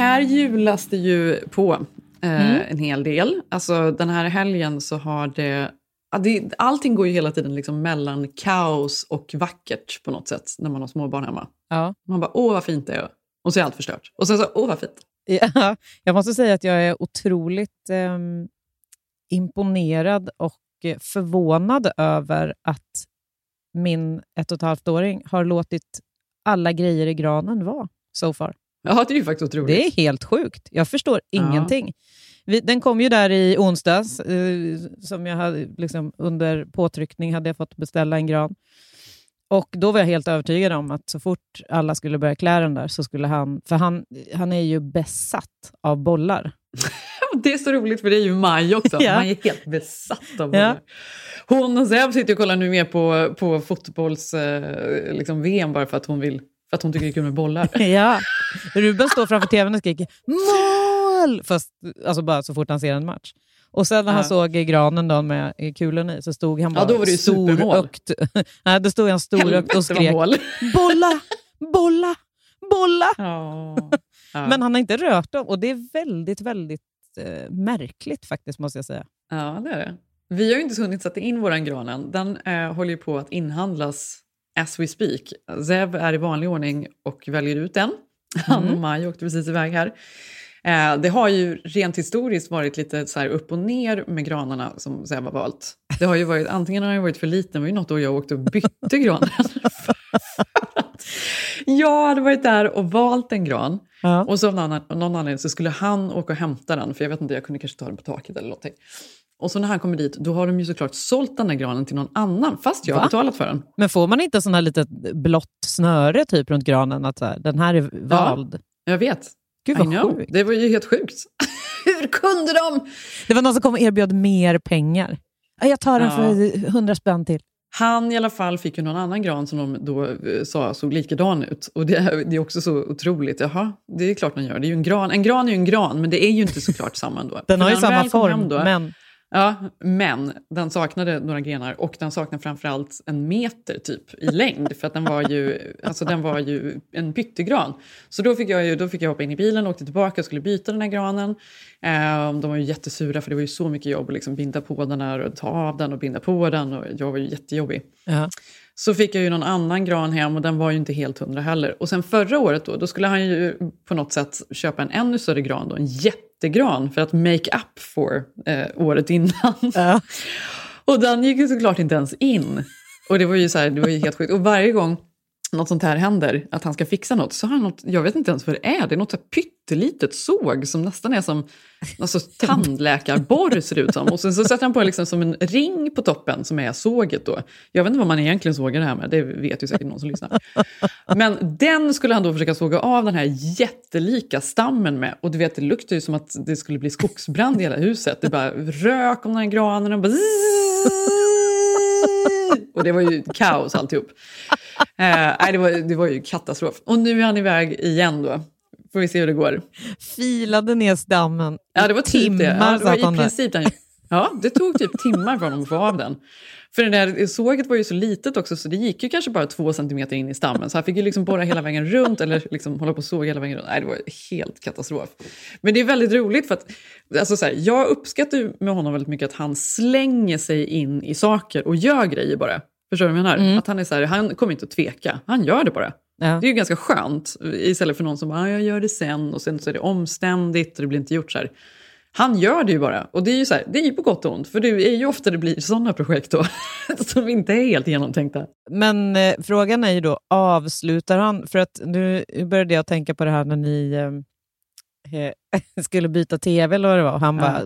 Här julas det ju på eh, mm. en hel del. Alltså den här helgen så har det allting går ju hela tiden liksom mellan kaos och vackert på något sätt när man har småbarn hemma. Ja. Man bara, åh vad fint det är. Och så är allt förstört. Och sen så, åh vad fint. Ja, jag måste säga att jag är otroligt eh, imponerad och förvånad över att min ett och ett halvt-åring har låtit alla grejer i granen vara so far. Ja, det är ju faktiskt otroligt. Det är helt sjukt. Jag förstår ingenting. Vi, den kom ju där i onsdags, eh, som jag hade, liksom, under påtryckning hade jag fått beställa en gran. Och Då var jag helt övertygad om att så fort alla skulle börja klä den där så skulle han... För han, han är ju besatt av bollar. det är så roligt för det är ju maj också. ja. Man är helt besatt av bollar. Ja. Hon och Zeb sitter och kollar nu mer på, på fotbolls-VM eh, liksom, bara för att hon vill för att hon tycker det är kul med bollar. ja. Ruben står framför tvn och skriker mål! Fast, alltså bara så fort han ser en match. Och sen när han såg granen då med kulorna i så stod han bara ja, då var det storögt. Nej, då stod han storögt och skrek bolla, bolla, bolla. Ja. Ja. Men han har inte rört dem och det är väldigt, väldigt eh, märkligt faktiskt måste jag säga. Ja, det är det. Vi har ju inte hunnit sätta in våran gran än. Den eh, håller ju på att inhandlas as we speak. Zev är i vanlig ordning och väljer ut den. Han och mm. Maj åkte precis iväg här. Eh, det har ju rent historiskt varit lite så upp och ner med granarna som Zev har valt. Det har ju varit, antingen har den varit för liten, det var ju något år jag åkte och bytte granen. jag hade varit där och valt en gran ja. och så av någon, någon anledning så skulle han åka och hämta den, för jag vet inte, jag kunde kanske ta den på taket eller någonting. Och så när han kommer dit, då har de ju såklart sålt den där granen till någon annan, fast jag har betalat för den. Men får man inte sån här litet blått snöre typ runt granen, att här, den här är vald? Ja, jag vet. Gud vad sjukt. Det var ju helt sjukt. Hur kunde de? Det var någon som kom och erbjöd mer pengar. Jag tar den ja. för hundra spänn till. Han i alla fall fick ju någon annan gran som de då eh, sa såg likadan ut. Och det, det är också så otroligt. Jaha, det är klart den gör. Det är en gran. En gran är ju en gran, men det är ju inte såklart samma ändå. Den har ju samma form, då, men... Ja, men den saknade några grenar och den saknade framförallt en meter typ i längd för att den var ju, alltså den var ju en pyttegran. Så då fick, jag ju, då fick jag hoppa in i bilen, åkte tillbaka och skulle byta den här granen. Eh, de var ju jättesura för det var ju så mycket jobb att liksom binda på den här och ta av den och binda på den och jag var ju jättejobbig. Ja. Så fick jag ju någon annan gran hem och den var ju inte helt hundra heller. Och sen förra året då, då skulle han ju på något sätt köpa en ännu större gran då, en jättegran för att make up for eh, året innan. Ja. och den gick ju såklart inte ens in. Och det var ju så här, det var ju helt sjukt. Och varje gång något sånt här händer, att han ska fixa något, så har han något, jag vet inte ens vad det är, det är något så pyttelitet såg som nästan är som alltså, tandläkarborr ser ut som. Och sen så sätter han på liksom som en ring på toppen som är såget då. Jag vet inte vad man egentligen sågar det här med, det vet ju säkert någon som lyssnar. Men den skulle han då försöka såga av den här jättelika stammen med. Och du vet, det luktar ju som att det skulle bli skogsbrand i hela huset. Det bara rök om den här granen och bara och det var ju kaos alltihop. Eh, nej, det, var, det var ju katastrof. Och nu är han iväg igen då. Får vi se hur det går. Filade ner stammen Ja, det var typ timmar, det. Ja, det var i princip den. Ja, det tog typ timmar för honom att få av den. För det där såget var ju så litet också så det gick ju kanske bara två centimeter in i stammen. Så han fick ju liksom borra hela vägen runt eller liksom hålla på och såga hela vägen runt. Nej, det var helt katastrof. Men det är väldigt roligt för att alltså så här, jag uppskattar med honom väldigt mycket att han slänger sig in i saker och gör grejer bara. Förstår du vad jag menar? Mm. Att han, är så här, han kommer inte att tveka, han gör det bara. Ja. Det är ju ganska skönt istället för någon som bara, ah, jag gör det sen och sen så är det omständigt och det blir inte gjort så här. Han gör det ju bara. Och det är ju, så här, det är ju på gott och ont. För det är ju ofta det blir sådana projekt då. som inte är helt genomtänkta. Men eh, frågan är ju då, avslutar han? För att nu började jag tänka på det här när ni eh, eh skulle byta tv eller vad det var. Han Ja. bara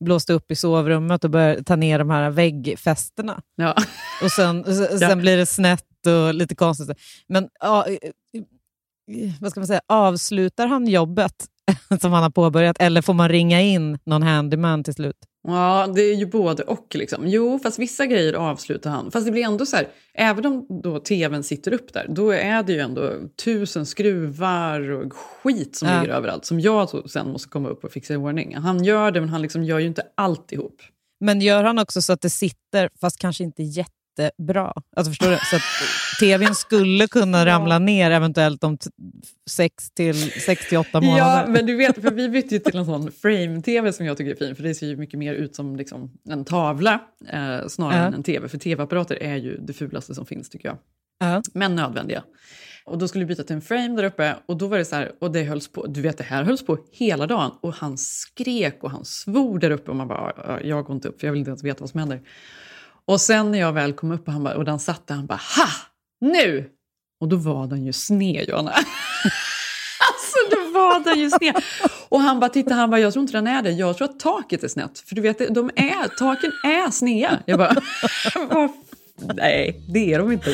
blåste upp i sovrummet och började ta ner de här väggfästena. Ja. Och sen, sen Ja. blir det snett och lite konstigt. Men ja, eh, eh, vad ska man säga, avslutar han jobbet som han har påbörjat eller får man ringa in någon handyman till slut? Ja, det är ju både och. Liksom. Jo, fast vissa grejer avslutar han. Fast det blir ändå så här, även om då tvn sitter upp där, då är det ju ändå tusen skruvar och skit som Ja. ligger överallt som jag så sen måste komma upp och fixa i ordning. Han gör det, men han liksom gör ju inte alltihop. Men gör han också så att det sitter, fast kanske inte jättebra? Alltså förstår du? Så att tvn skulle kunna ramla ner eventuellt om 6 till 68 månader. Ja, men du vet, för vi bytte ju till en sån frame-tv som jag tycker är fin, för det ser ju mycket mer ut som liksom en tavla eh, snarare Ja. än en tv. För tv-apparater är ju det fulaste som finns tycker jag. Ja. men nödvändiga. Och då skulle vi byta till en frame där uppe och då var det så här, och det hölls på, du vet det här hölls på hela dagen och han skrek och han svor där uppe och man bara, "Ja, jag går inte upp för jag vill inte ens veta vad som händer. Och sen när jag väl kom upp och, han bara, och den satt där, han bara, ha! Nu! Och då var den ju sned, Johanna. alltså då var den ju sned. Och han bara, titta, han bara, jag tror inte den är det. Jag tror att taket är snett. För du vet, de är, taken är sneda. Jag bara, Nej, det är de inte.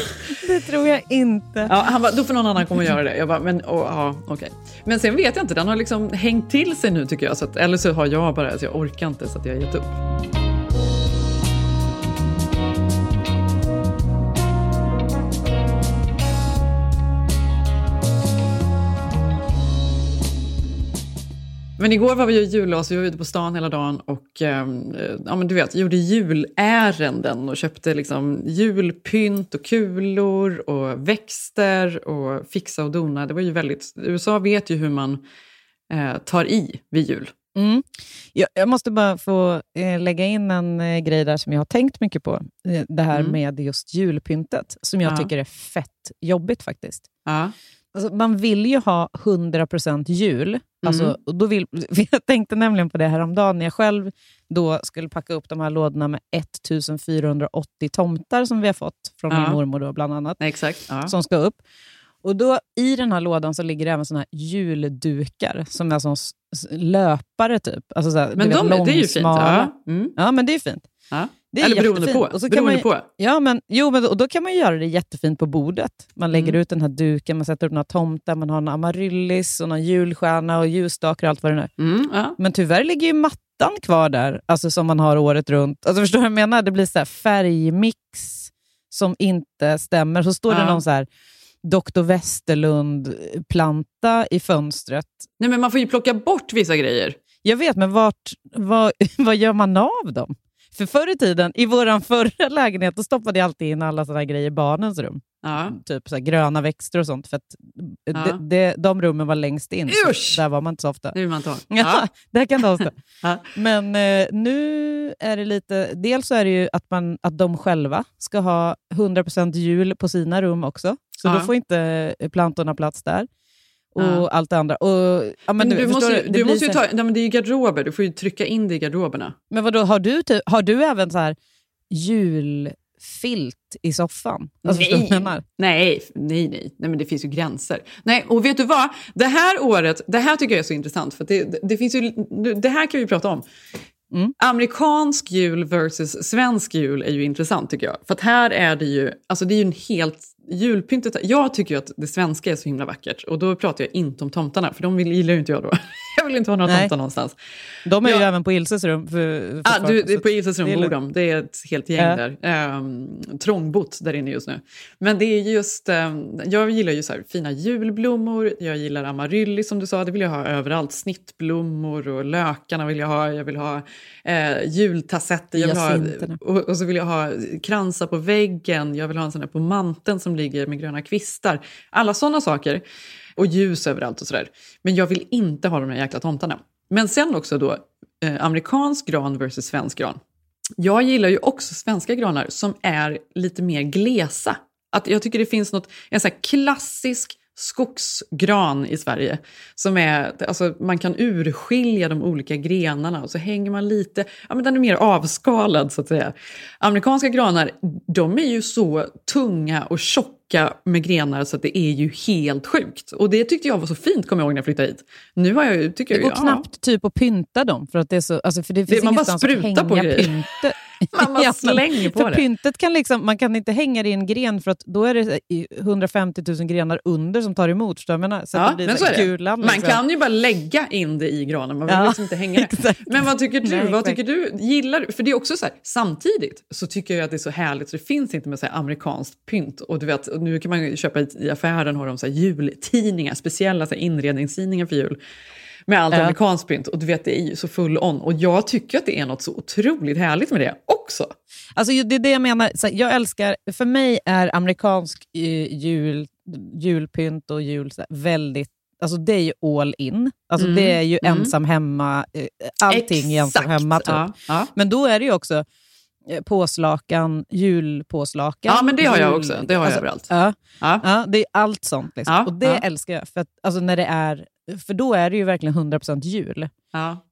Det tror jag inte. Ja, han bara, då får någon annan komma och göra det. Jag bara, men åh, ja, okej. Men sen vet jag inte, den har liksom hängt till sig nu tycker jag. Så att, eller så har jag bara, så jag orkar inte så att jag har gett upp. Men igår var vi ju julas, vi var ute på stan hela dagen och eh, ja, men du vet, gjorde julärenden och köpte liksom julpynt och kulor och växter och fixa och dona. Det var ju väldigt, USA vet ju hur man eh, tar i vid jul. Mm. Jag, jag måste bara få eh, lägga in en eh, grej där som jag har tänkt mycket på. Eh, det här Mm. med just julpyntet, som jag Ja. tycker är fett jobbigt faktiskt. Ja. Alltså, man vill ju ha 100% jul. Alltså, Mm. och då vill, jag tänkte nämligen på det här om dagen när jag själv då skulle packa upp de här lådorna med 1480 tomtar som vi har fått från Ja. min mormor då, bland annat, exakt. Ja. som ska upp. Och då I den här lådan så ligger det även såna här juldukar som är som löpare typ. Alltså så här, Men du vet, de, det är ju fint. Ja. Mm. Ja, men det är fint. Det är Eller beroende jättefint. på. Och så kan man, på. Ja, men, jo, men och då kan man ju göra det jättefint på bordet. Man lägger Mm. ut den här duken, man sätter upp några tomtar, man har en amaryllis och någon julstjärna och ljusstakar och allt vad det nu. Mm, ja. Men tyvärr ligger ju mattan kvar där, alltså som man har året runt. Alltså förstår du vad jag menar? Det blir så här färgmix som inte stämmer. Så står det Ja. någon så här Dr. Westerlund-planta i fönstret. Nej, men man får ju plocka bort vissa grejer. Jag vet, men vart, vad, vad gör man av dem? För förr i tiden, i vår förra lägenhet, då stoppade jag alltid in alla såna grejer i barnens rum. Ja. Typ så gröna växter och sånt. För att Ja. de, de, de rummen var längst in. Usch! Där var man inte så ofta. Det vill man. Ja, där kan de stå. Ja. Men eh, nu är det lite... Dels så är det ju att, man, att de själva ska ha 100% jul på sina rum också. Så då får inte eh, plantorna plats där. Och Ja. allt det andra. Och, ja, men Men du, förstår måste, ju- det du blir måste ju så här- ta... Nej, men det är ju garderober, du får ju trycka in det i garderoberna. Men vadå, har du, typ, har du även så här julfilt i soffan? Alltså, menar? Nej, nej, nej, nej, men det finns ju gränser. Nej, och vet du vad? Det här året, det här tycker jag är så intressant, för det, det, finns ju, det här kan vi prata om. Mm. Amerikansk jul versus svensk jul är ju intressant tycker jag. För här är det ju, alltså det är ju en helt, julpyntet, jag tycker ju att det svenska är så himla vackert. Och då pratar jag inte om tomtarna, för de vill, gillar ju inte jag då. Jag vill inte ha några tomtar någonstans. De är ju Ja. även på Ilses rum. För, för Ah, du, det är på Ilses rum bor de. Det är ett helt gäng Ja. där. Um, trångbott där inne just nu. Men det är just, ehm, jag gillar ju så här fina julblommor, jag gillar amaryllis som du sa, det vill jag ha överallt. Snittblommor och lökarna vill jag ha, jag vill ha eh, jultassetter, jag vill ha, och, och så vill jag ha kransar på väggen, jag vill ha en sån där på manteln som ligger med gröna kvistar. Alla sådana saker. Och ljus överallt och sådär. Men jag vill inte ha de här jäkla tomtarna. Men sen också då, eh, amerikansk gran versus svensk gran. Jag gillar ju också svenska granar som är lite mer glesa. Att jag tycker det finns något, en sån här klassisk skogsgran i Sverige. Som är, alltså man kan urskilja de olika grenarna och så hänger man lite, ja men den är mer avskalad så att säga. Amerikanska granar, de är ju så tunga och tjocka med grenar så att det är ju helt sjukt. Och det tyckte jag var så fint, kommer jag ihåg när jag flyttade hit. Nu har jag, tycker Det går jag, ja, knappt typ att pynta dem, för att det är så, alltså för det finns man bara ingenstans att hänga på grejer. pyntet. Man bara Ja, slänger på för det. Pyntet kan liksom, man kan inte hänga det i en gren för att då är det i 150 000 grenar under som tar emot. jag menar? Så Ja, men så så är kulan. Man liksom. kan ju bara lägga in det i granen, man vill Ja, liksom inte hänga det. Men vad tycker du? Nej, vad exakt. tycker du? Gillar du? För det är också så här, samtidigt så tycker jag att det är så härligt så det finns inte med så här amerikanskt pynt. Och du vet, nu kan man köpa i, i affären har de så här jultidningar, speciella så här inredningstidningar för jul. Med allt Ja. amerikanskt pynt. Och du vet, det är ju så full on. Och jag tycker att det är något så otroligt härligt med det också. Alltså, det är det jag menar. Så jag älskar, för mig är amerikansk eh, jul, julpynt och jul väldigt Alltså det är ju all in. Alltså Mm, Det är ju mm. ensam hemma, eh, allting i ensam Exakt, hemma. Typ. Ja, ja. Men då är det ju också påslakan, julpåslakan. Ja, men det har jag också. Det har jag alltså, överallt. Ja, Ja. ja, det är allt sånt. Liksom. Ja, och det älskar jag. För, att, alltså, när det är, för då är det ju verkligen 100% jul.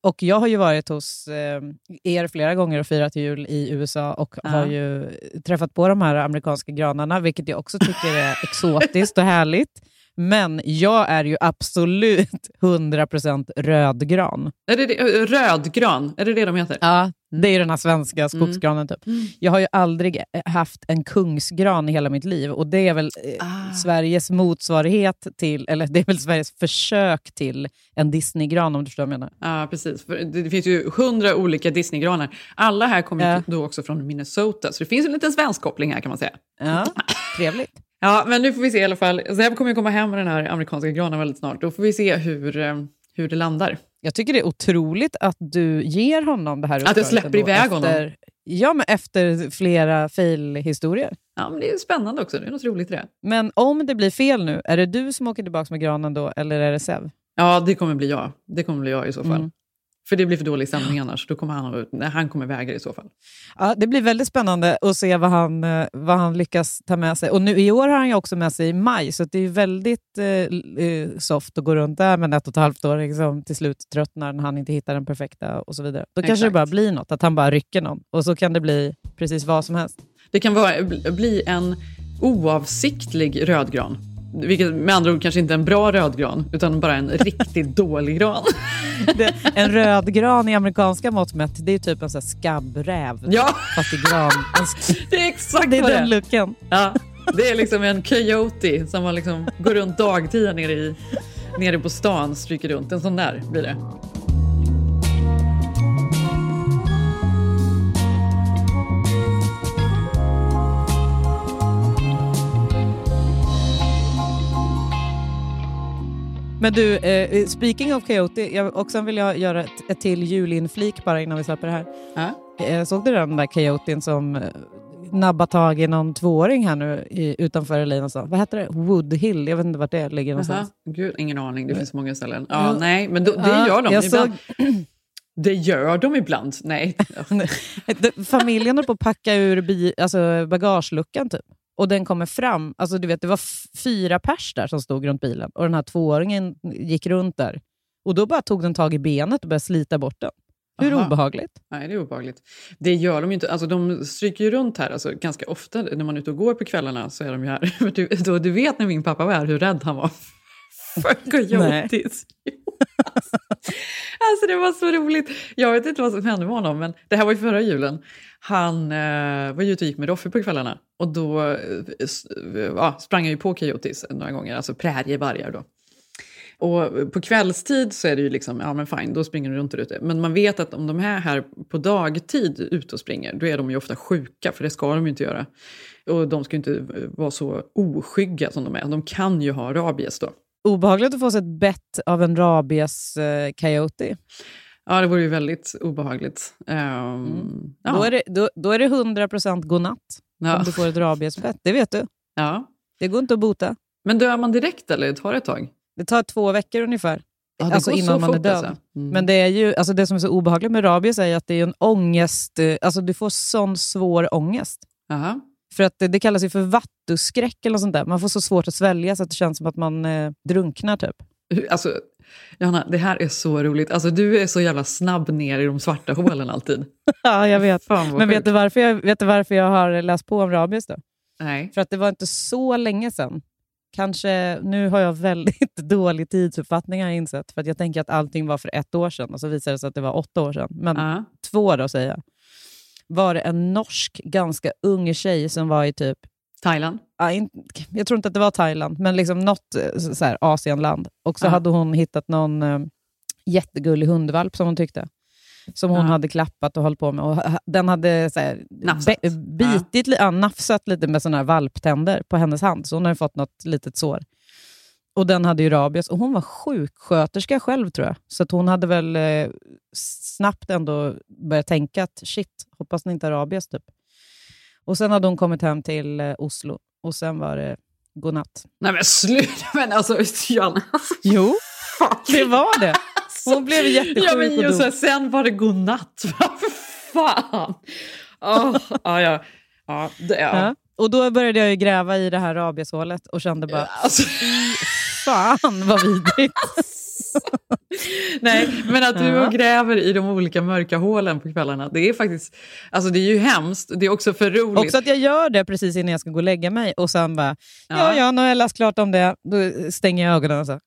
Och jag har ju varit hos eh, er flera gånger och firat jul i USA och har ju träffat på de här amerikanska granarna, vilket jag också tycker är exotiskt och härligt. Men jag är ju absolut 100% rödgran. Är det det, rödgran, är det det de heter? Ja, det är den här svenska skogsgranen. Typ. Mm. Jag har ju aldrig eh, haft en kungsgran i hela mitt liv och det är väl eh, Ah. Sveriges motsvarighet till, eller det är väl Sveriges försök till en Disneygran om du förstår vad jag menar. Ja, precis. För det, finns ju hundra olika Disneygranar. Alla här kommer Ja. då också från Minnesota, så det finns en liten svensk koppling här kan man säga. Ja, trevligt. Ja, men nu får vi se i alla fall. Jag kommer ju komma hem med den här amerikanska granen väldigt snart. Då får vi se hur, eh, hur det landar. Jag tycker det är otroligt att du ger honom det här Att jag släpper iväg efter, honom. Ja, men efter flera fail-historier. Ja, men det är spännande också. Det är något roligt i det. Men om det blir fel nu, är det du som åker tillbaka med granen då, eller är det Sev? Ja, det kommer bli jag. Det kommer bli jag i så fall. Mm. För det blir för dålig stämning annars. Då kommer han, nej, han kommer väga i så fall. Ja, det blir väldigt spännande att se vad han, eh, vad han lyckas ta med sig. Och nu I år har han ju också med sig i maj, så det är väldigt eh, eh, soft att gå runt där med en ett och ett halvt åring som till slut tröttnar när han inte hittar den perfekta och så vidare. Då kanske det bara blir något, att han bara rycker någon. Och så kan det bli precis vad som helst. Det kan vara, bli en oavsiktlig rödgran. Vilket med andra ord kanske inte är en bra rödgran, utan bara en riktigt dålig gran. Det, en rödgran i amerikanska mått mätt, det är typ en sån skabbräv. Ja, Fast i gran. Det är exakt det är den looken. Ja, det är liksom en coyote som man liksom går runt dagtid nere, i, nere på stan, stryker runt. En sån där blir det. Men du, eh, speaking of Coyote, jag, också vill jag göra ett, ett till julinflik bara innan vi släpper det här. Ja. Eh, såg du den där Coyoten som eh, nabbade tag i någon tvååring här nu i, utanför LA någonstans? Vad heter det? Woodhill? Jag vet inte vart det ligger Aha. någonstans. Gud, ingen aning. Det finns många ställen. Ja, Ja. nej, men då, det Ja, gör de jag ibland. Det gör de ibland. Nej. Familjen höll på att packa ur bi, alltså bagageluckan typ. Och den kommer fram. Alltså, du vet, det var fyra pers där som stod runt bilen och den här tvååringen gick runt där. Och då bara tog den tag i benet och började slita bort den. Hur Aha. obehagligt? Nej, det är obehagligt. Det gör de ju inte. Alltså, de stryker ju runt här alltså, ganska ofta. När man är ute och går på kvällarna så är de ju här. Du, du vet när min pappa var här hur rädd han var för coyotes. alltså det var så roligt. Jag vet inte vad som hände med honom, men det här var ju förra julen. Han eh, var ju ute och gick med Roffe på kvällarna och då eh, eh sprang han ju på coyotes några gånger, alltså prärievargar då. Och på kvällstid så är det ju liksom, ja men fine, då springer de runt där ute. Men man vet att om de är här på dagtid ute och springer, då är de ju ofta sjuka, för det ska de ju inte göra. Och de ska ju inte eh, vara så oskygga som de är. De kan ju ha rabies då. Obehagligt att få sig ett bett av en rabies-coyote. Ja, det vore ju väldigt obehagligt. Ehm, ja. Då, är det, då, då är det 100% godnatt Ja. om du får ett rabiesbett. Det vet du. ja. Det går inte att bota. Men dör man direkt eller tar det ett tag? Det tar två veckor ungefär. Ja, alltså innan man är död. alltså. Mm. Men det, är ju, alltså det som är så obehagligt med rabies är att det är en ångest. eh, Alltså du får sån svår ångest. Aha. För att det, kallas ju för vattuskräck eller sånt där. Man får så svårt att svälja så att det känns som att man eh, drunknar typ. Alltså, Johanna, det här är så roligt. Alltså, du är så jävla snabb ner i de svarta hålen alltid. Ja, jag vet. Men vet du, varför jag, vet du varför jag har läst på om rabies då? Nej. För att det var inte så länge sedan. Kanske, nu har jag väldigt dålig tidsuppfattning har jag insett. För att jag tänker att allting var för ett år sedan och så visade det sig att det var åtta år sedan. Men Ja. två då säger jag. Var det en norsk, ganska ung tjej som var i typ, Thailand? jag tror inte att det var Thailand, men liksom något eh, så här, Asienland. Och så Ja. hade hon hittat någon eh, jättegullig hundvalp som hon tyckte. Som hon Ja. hade klappat och hållit på med. Och den hade så här, Nafsat. be- bitit, li- ja, nafsat lite med såna här valptänder på hennes hand. Så hon ju fått något litet sår. Och den hade ju rabies. Och hon var sjuksköterska själv tror jag. Så att hon hade väl eh, snabbt ändå börjat tänka att shit, hoppas ni inte har rabies typ. Och sen hade hon kommit hem till eh, Oslo. Och sen var det godnatt. Nej men sluta! Men alltså, Johanna. Alltså, Jo, det var det. Hon blev jättesjuk Ja, men och just dog. det, sen var det godnatt. Vad fan! Oh, ja, ja. Ja, det, ja. Ja. Och då började jag ju gräva i det här rabieshålet och kände bara, Alltså, fan vad vidrigt. nej, men att du och gräver i de olika mörka hålen på kvällarna, det är faktiskt... Alltså det är ju hemskt. Det är också för roligt. Också att jag gör det precis innan jag ska gå och lägga mig och sen bara, ja, Ja. ja, nu har jag läst klart om det. Då stänger jag ögonen och så.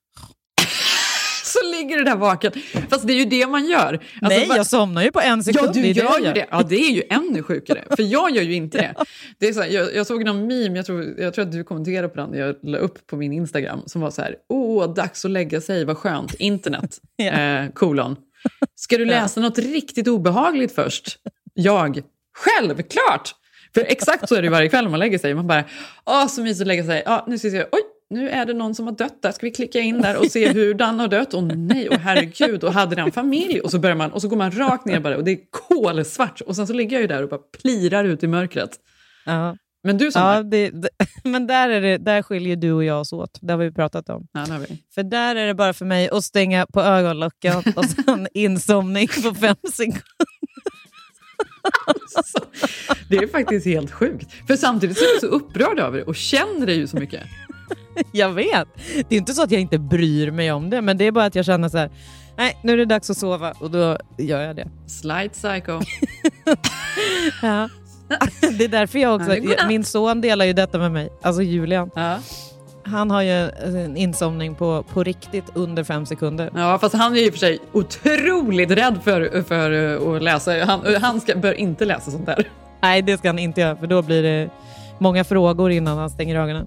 Så ligger du där vaken. Fast det är ju det man gör. Alltså, Nej, jag somnar ju på en sekund. Ja, du det gör jag ju det. Ja, det är ju ännu sjukare. För jag gör ju inte det. det är så här, jag, jag såg någon meme, jag tror, jag tror att du kommenterade på den, jag la upp på min Instagram, som var så här, åh, dags att lägga sig, vad skönt, internet, Ja. eh, kolon. Ska du läsa något riktigt obehagligt först? Jag, självklart! För exakt så är det varje kväll man lägger sig. Man bara, åh, så mysigt att lägga sig. Ja, nu ska vi se, oj, nu är det någon som har dött där. Ska vi klicka in där och se hur den har dött? Och nej, och herregud, och hade den familj? Och så börjar man, och så går man rakt ner bara och det är kolsvart. Och sen så ligger jag ju där och bara plirar ut i mörkret. Ja. Men du som Ja, det, det, men där, är det, där skiljer du och jag oss åt. Det har vi pratat om. ja, vi. För där är det bara för mig att stänga på ögonlocken och sen insomning på fem sekunder. Så, det är faktiskt helt sjukt. För samtidigt så är du så upprörd över det och känner det ju så mycket. Jag vet. Det är inte så att jag inte bryr mig om det, men det är bara att jag känner så här, nej, nu är det dags att sova och då gör jag det. Slight psycho. Ja. Det är därför jag också, min son delar ju detta med mig, alltså Julian. Ja. Han har ju en insomning på, på riktigt under fem sekunder. Ja, fast han är ju för sig otroligt rädd för, för uh, att läsa. Han, han ska, bör inte läsa sånt där. Nej, det ska han inte göra, för då blir det många frågor innan han stänger ögonen.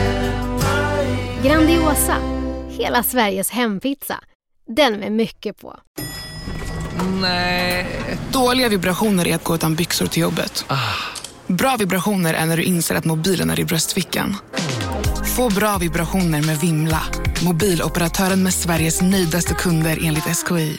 Grandiosa, hela Sveriges hempizza. Den med mycket på. Nej. Dåliga vibrationer är att gå utan byxor till jobbet. Bra vibrationer är när du inser att mobilen är i bröstfickan. Få bra vibrationer med Vimla. Mobiloperatören med Sveriges nöjdaste kunder enligt SKI.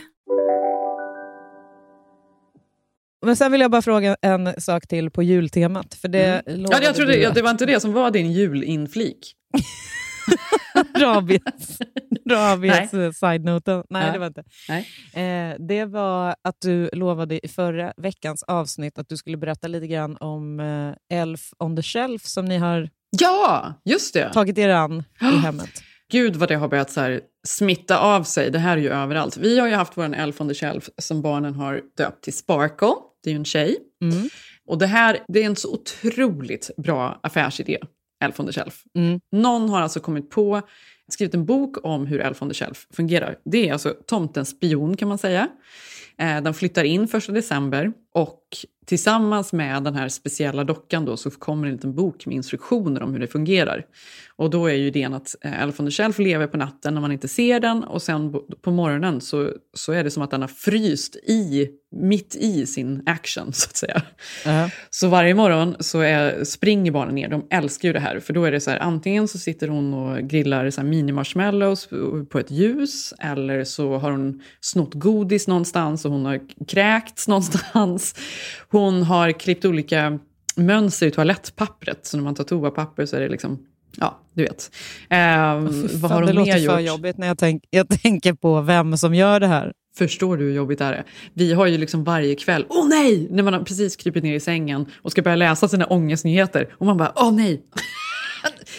Men sen vill jag bara fråga en sak till på jultemat. För det Mm. Ja, jag trodde, du ja, det var inte det som var din julinflik. rabies, rabies Nej. eh, side-noten. Nej, Ja. det var inte. Nej. Eh, det var att du lovade i förra veckans avsnitt att du skulle berätta lite grann om eh, Elf on the Shelf som ni har Ja, just det. tagit er an i hemmet. Gud vad det har börjat så smitta av sig. Det här är ju överallt. Vi har ju haft vår Elf on the Shelf som barnen har döpt till Sparkle. Det är ju en tjej. Mm. Och det här det är en så otroligt bra affärsidé, Elf on the Shelf. Mm. Någon har alltså kommit på, skrivit en bok om hur Elf on the Shelf fungerar. Det är alltså tomtens spion kan man säga. Eh, den flyttar in första december och tillsammans med den här speciella dockan då så kommer en liten bok med instruktioner om hur det fungerar. Och då är ju idén att eh, Elf on the Shelf lever på natten när man inte ser den och sen på morgonen så, så är det som att den har fryst i, mitt i sin action så att säga. Uh-huh. Så varje morgon så är, springer barnen ner, de älskar ju det här. För då är det så här, antingen så sitter hon och grillar så här mini-marshmallows på ett ljus eller så har hon snott godis någonstans och hon har kräkts någonstans. Hon har klippt olika mönster i toalettpappret, så när man tar toapapper så är det liksom Ja, du vet. Eh, oh, vad har det låter för jobbigt när jag, tänk, jag tänker på vem som gör det här. Förstår du hur jobbigt det är? Vi har ju liksom varje kväll, åh nej! När man har precis krypit ner i sängen och ska börja läsa sina ångestnyheter och man bara, åh nej!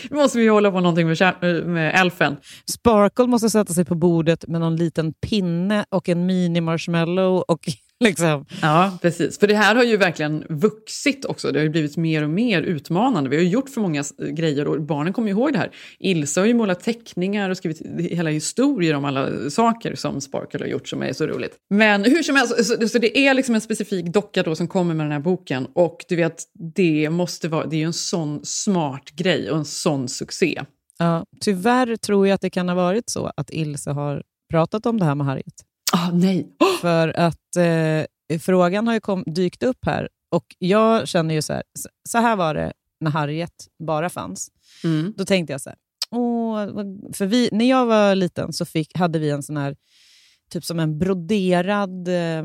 Nu måste vi hålla på någonting med, med elfen. Sparkle måste sätta sig på bordet med någon liten pinne och en mini-marshmallow och Liksom. Ja, precis. För det här har ju verkligen vuxit också. Det har blivit mer och mer utmanande. Vi har gjort för många grejer och barnen kommer ju ihåg det här. Ilse har ju målat teckningar och skrivit hela historier om alla saker som Sparkle har gjort som är så roligt. Men hur som helst, så, så det är liksom en specifik docka då som kommer med den här boken och du vet, det måste vara, det är ju en sån smart grej och en sån succé. Ja, tyvärr tror jag att det kan ha varit så att Ilse har pratat om det här med Harriet. Ah, nej. Oh! För att eh, frågan har ju kom, dykt upp här och jag känner ju så här, så här var det när Harriet bara fanns. Mm. Då tänkte jag så här, åh, för vi, när jag var liten så fick, hade vi en sån här, typ som en broderad eh,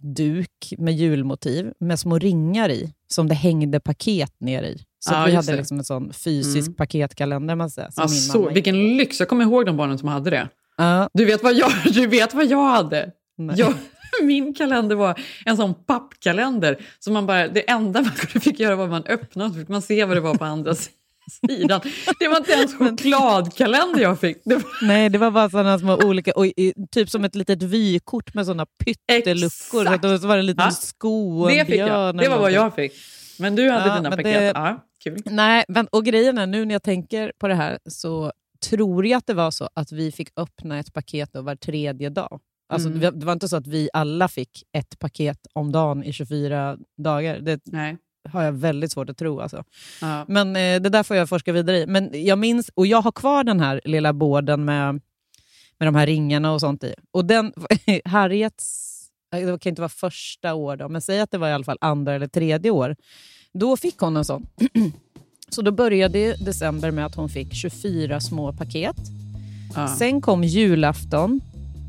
duk med julmotiv med små ringar i, som det hängde paket ner i. Så ja, vi hade liksom en sån fysisk mm. paketkalender. Man säger, ja, så, vilken lyx! Jag kommer ihåg de barnen som hade det. Uh. Du, vet vad jag, du vet vad jag hade? Jag, min kalender var en sån pappkalender. Så man bara, det enda man fick göra var att man öppnade så fick man se vad det var på andra sidan. Det var inte ens chokladkalender jag fick. Det var... Nej, det var bara sådana små olika, och, typ som ett litet vykort med sådana pytteluckor. Exakt. Så, så var det en liten ja. sko och det en fick jag. Det var vad jag fick. Men du hade ja, dina paket. Det... Ja, kul. Nej, men, och grejen är nu när jag tänker på det här så tror jag att det var så att vi fick öppna ett paket var tredje dag. Alltså, mm. Det var inte så att vi alla fick ett paket om dagen i 24 dagar. Det Nej. har jag väldigt svårt att tro. Alltså. Ja. Men eh, det där får jag forska vidare i. Men jag minns, och jag har kvar den här lilla båden med, med de här ringarna och sånt i. Och den, Harriets, det kan inte vara första år, då, men säg att det var i alla fall andra eller tredje år. Då fick hon en sån. Så då började december med att hon fick 24 små paket. Ja. Sen kom julafton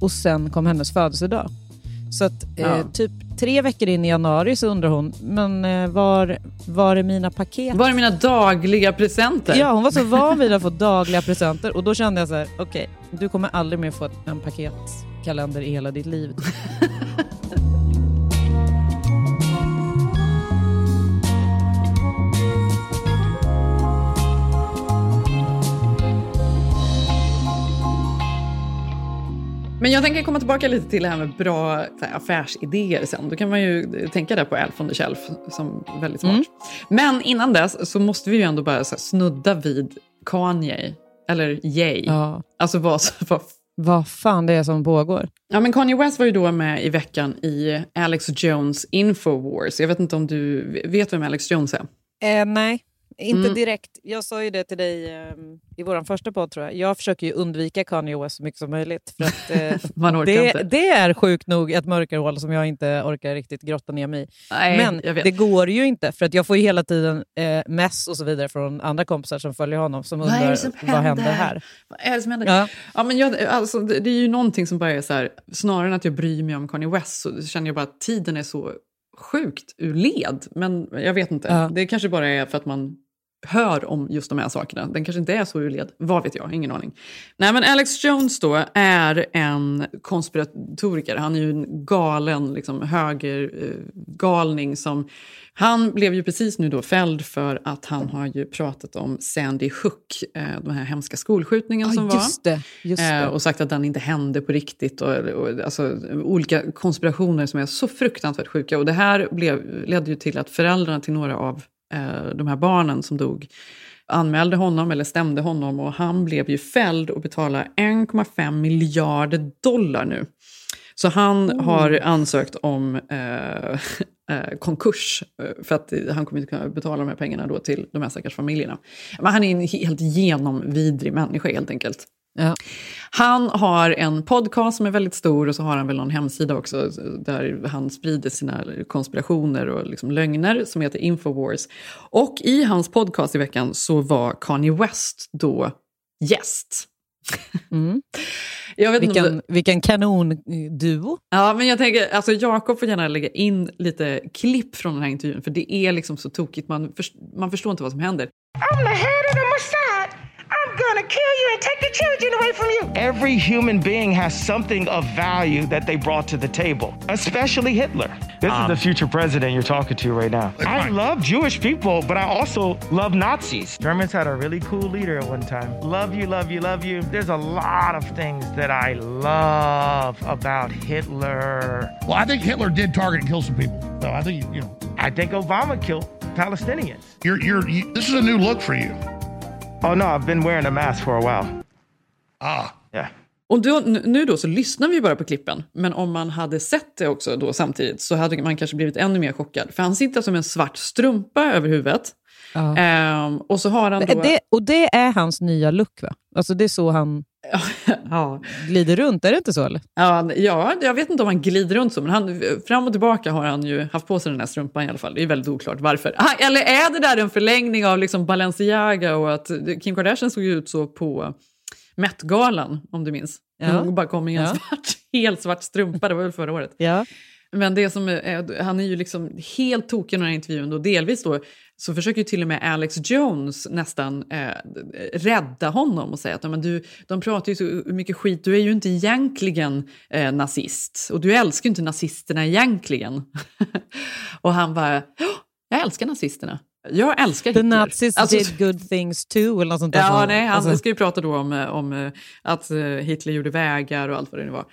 och sen kom hennes födelsedag. Så att eh, ja. typ tre veckor in i januari så undrar hon, men eh, var, var är mina paket? Var är mina dagliga presenter? Ja, hon var så van vid att få dagliga presenter och då kände jag så här, okej, okay, du kommer aldrig mer få en paketkalender i hela ditt liv. Men jag tänker komma tillbaka lite till det här med bra här, affärsidéer sen. Då kan man ju tänka där på Elf on the Shelf som väldigt smart. Mm. Men innan dess så måste vi ju ändå bara här, snudda vid Kanye, eller Jay. Ja. Alltså vad, vad vad fan det är som pågår. Ja, men Kanye West var ju då med i veckan i Alex Jones Infowars. Jag vet inte om du vet vem Alex Jones är? Eh, nej. Inte mm. direkt. Jag sa ju det till dig um, i vår första podd tror jag. Jag försöker ju undvika Kanye West så mycket som möjligt. För att, uh, det, det är sjukt nog ett mörkerhål som jag inte orkar riktigt grotta ner mig i. Men det går ju inte för att jag får ju hela tiden uh, mess och så vidare från andra kompisar som följer honom som undrar vad, som vad händer här. Vad är det som händer? Ja. Ja, men jag, alltså, det, det, är ju någonting som bara är så här, snarare än att jag bryr mig om Kanye West så känner jag bara att tiden är så sjukt ur led. Men jag vet inte. Ja. Det kanske bara är för att man hör om just de här sakerna. Den kanske inte är så ur led, vad vet jag, ingen aning. Nej men Alex Jones då är en konspiratoriker, han är ju en galen liksom, högergalning som han blev ju precis nu då fälld för att han har ju pratat om Sandy Hook, eh, den här hemska skolskjutningen ah, som just var. Det, just det. Eh, och sagt att den inte hände på riktigt. Och, och, alltså, olika konspirationer som är så fruktansvärt sjuka. Och det här blev, ledde ju till att föräldrarna till några av eh, de här barnen som dog anmälde honom eller stämde honom och han blev ju fälld och betalar 1,5 miljarder dollar nu. Så han Oh. har ansökt om eh, eh, konkurs eh, för att han kommer inte kunna betala de här pengarna då till de här stackars familjerna. Men han är en helt genomvidrig människa helt enkelt. Ja. Han har en podcast som är väldigt stor och så har han väl någon hemsida också där han sprider sina konspirationer och liksom lögner som heter Infowars. Och i hans podcast i veckan så var Kanye West då gäst. Mm. Jag vet inte om Vilken, vilken kanonduo. Ja, men jag tänker, alltså Jakob får gärna lägga in lite klipp från den här intervjun, för det är liksom så tokigt, man, först, man förstår inte vad som händer. I'm the head of the Mossad. I'm gonna kill you and take the children away from you. Every human being has something of value that they brought to the table, especially Hitler. This is the um, future president you're talking to right now. I love Jewish people, but I also love Nazis. Germans had a really cool leader at one time. Love you, love you, love you. There's a lot of things that I love about Hitler. Well, I think Hitler did target and kill some people. So I think, you know. I think Obama killed Palestinians. You're, you're, you, this is a new look for you. Oh no, I've been wearing a mask for a while. Ah. Yeah. Och då, nu då så lyssnar vi bara på klippen, men om man hade sett det också då samtidigt så hade man kanske blivit ännu mer chockad. För han sitter som en svart strumpa över huvudet. Ja. Ehm, och så har han då... Det, och det är hans nya look va? Alltså det är så han ja. glider runt, är det inte så? Eller? Ja, ja, jag vet inte om han glider runt så, men han, fram och tillbaka har han ju haft på sig den här strumpan i alla fall. Det är väldigt oklart varför. Ah, eller är det där en förlängning av liksom Balenciaga och att Kim Kardashian såg ju ut så på Met-galan, om du minns. Ja. Hon bara kom i en Ja. svart, helt svart strumpa, det var väl förra året. Ja. Men det som är, han är ju liksom helt tokig i den här intervjun. Då, delvis då, så försöker ju till och med Alex Jones nästan eh, rädda honom och säga att "Ja, men du, de pratar ju så mycket skit, du är ju inte egentligen eh, nazist. Och du älskar ju inte nazisterna egentligen. och han bara, "Ja, jag älskar nazisterna. Jag älskar The Hitler. Nazis Alltså, did good things too, eller något sånt där. Ja, nej, han alltså- ska ju prata då om, eh, om eh, att eh, Hitler gjorde vägar och allt vad det nu var.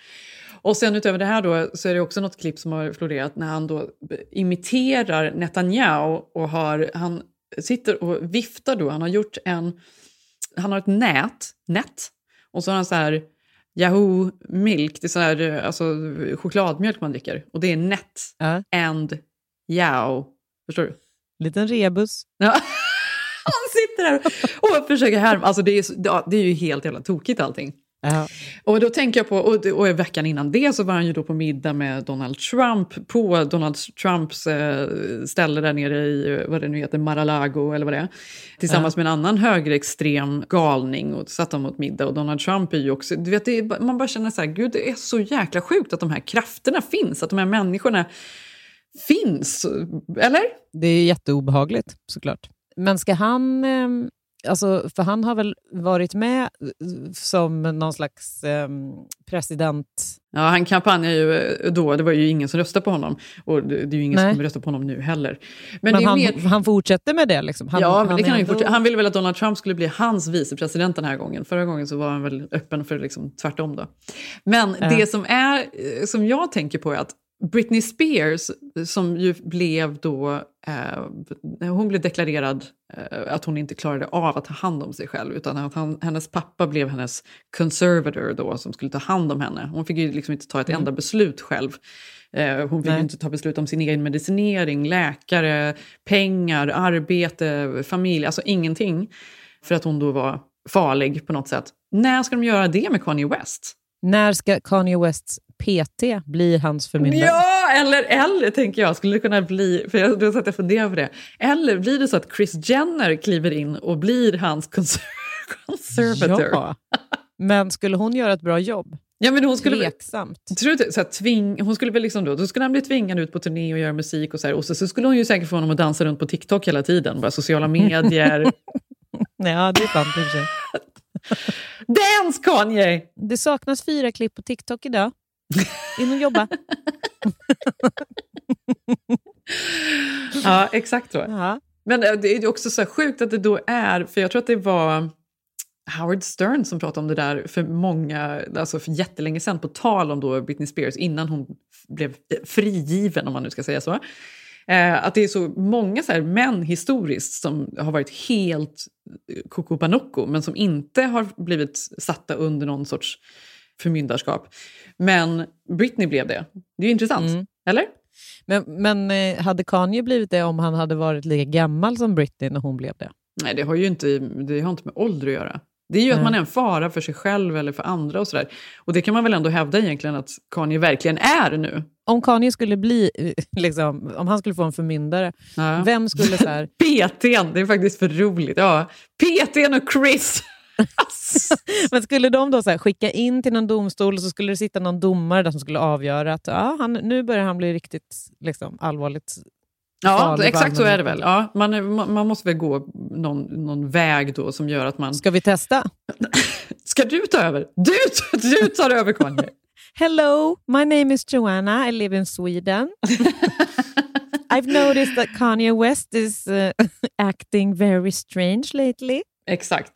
Och sen utöver det här då så är det också något klipp som har florerat när han då imiterar Netanyahu och har, han sitter och viftar då, han har gjort en, han har ett nät, nät, och så har han så här Yahoo Milk, det är så här, alltså chokladmjölk man dricker, och det är net and Yao, förstår du? Liten rebus. Ja. Han sitter där och försöker härma. Alltså det, är, ja, det är ju helt jävla tokigt allting. Ja. Och då tänker jag på, och, och veckan innan det så var han ju då på middag med Donald Trump på Donald Trumps eh, ställe där nere i, eh, vad det nu heter, Mar-a-Lago eller vad det är. Tillsammans med en annan högerextrem galning och satt de åt middag och Donald Trump är ju också, du vet, det är, man bara känner så här, gud det är så jäkla sjukt att de här krafterna finns, att de här människorna finns, eller? Det är jätteobehagligt såklart. Men ska han... ehm, Alltså, för han har väl varit med eh, som någon slags ehm, president... Ja, han kampanjar ju eh, då, det var ju ingen som röstade på honom. Och det, det är ju ingen som Nej. kommer rösta på honom nu heller. Men, är han, mer- han fortsätter med det? Liksom. Han, ja, men det kan han, ändå- han ville väl att Donald Trump skulle bli hans vicepresident den här gången. Förra gången så var han väl öppen för liksom tvärtom. Då. Men Ja. det som, är, eh, som jag tänker på är att Britney Spears, som ju blev då... Eh, hon blev deklarerad eh, att hon inte klarade av att ta hand om sig själv utan att han, hennes pappa blev hennes conservator då, som skulle ta hand om henne. Hon fick ju liksom inte ta ett Mm. enda beslut själv. Eh, hon fick Nej. inte ta beslut om sin egen medicinering, läkare, pengar, arbete, familj, alltså ingenting. För att hon då var farlig på något sätt. När ska de göra det med Kanye West? När ska Kanye Wests PT bli hans förmyndare? Ja, eller, eller tänker jag, skulle det kunna bli, för jag, då satt jag och funderade på det. Eller blir det så att Chris Jenner kliver in och blir hans cons- conservator? Ja. Men skulle hon göra ett bra jobb? Ja, men hon skulle Tveksamt. Tror du så här, tving, hon skulle väl liksom då, då skulle han bli tvingad ut på turné och göra musik och så här. Och så, så skulle hon ju säkert få honom att dansa runt på TikTok hela tiden, bara sociala medier. Ja, det är sant i och för sig. Dance Kanye! Det saknas fyra klipp på TikTok idag. In och jobba. Ja, exakt så. Ja. Men eh, det är också så sjukt att det då är, för jag tror att det var Howard Stern som pratade om det där för många, alltså för jättelänge sedan, på tal om då Britney Spears, innan hon blev frigiven, om man nu ska säga så. Eh, att det är så många så här män historiskt som har varit helt koko panocco, men som inte har blivit satta under någon sorts förmyndarskap. Men Britney blev det. Det är ju intressant, Mm. eller? Men, men eh, hade Kanye blivit det om han hade varit lika gammal som Britney när hon blev det? Nej, det har ju inte, det har inte med ålder att göra. Det är ju Nej. att man är en fara för sig själv eller för andra och sådär. Och det kan man väl ändå hävda egentligen att Kanye verkligen är nu. Om Kanye skulle bli, liksom, om han skulle få en förmyndare, vem skulle så här... PTn, det är faktiskt för roligt. Ja, PTn och Chris. Men skulle de då så skicka in till någon domstol och så skulle det sitta någon domare där som skulle avgöra att ja, han, nu börjar han bli riktigt liksom, allvarligt Ja, exakt så är det väl. Ja, man man måste väl gå någon, någon väg då som gör att man... Ska vi testa? Ska du ta över? Du, du tar över Kanye. Hello, my name is Joanna. I live in Sweden. I've noticed that Kanye West is uh, acting very strange lately. Exakt.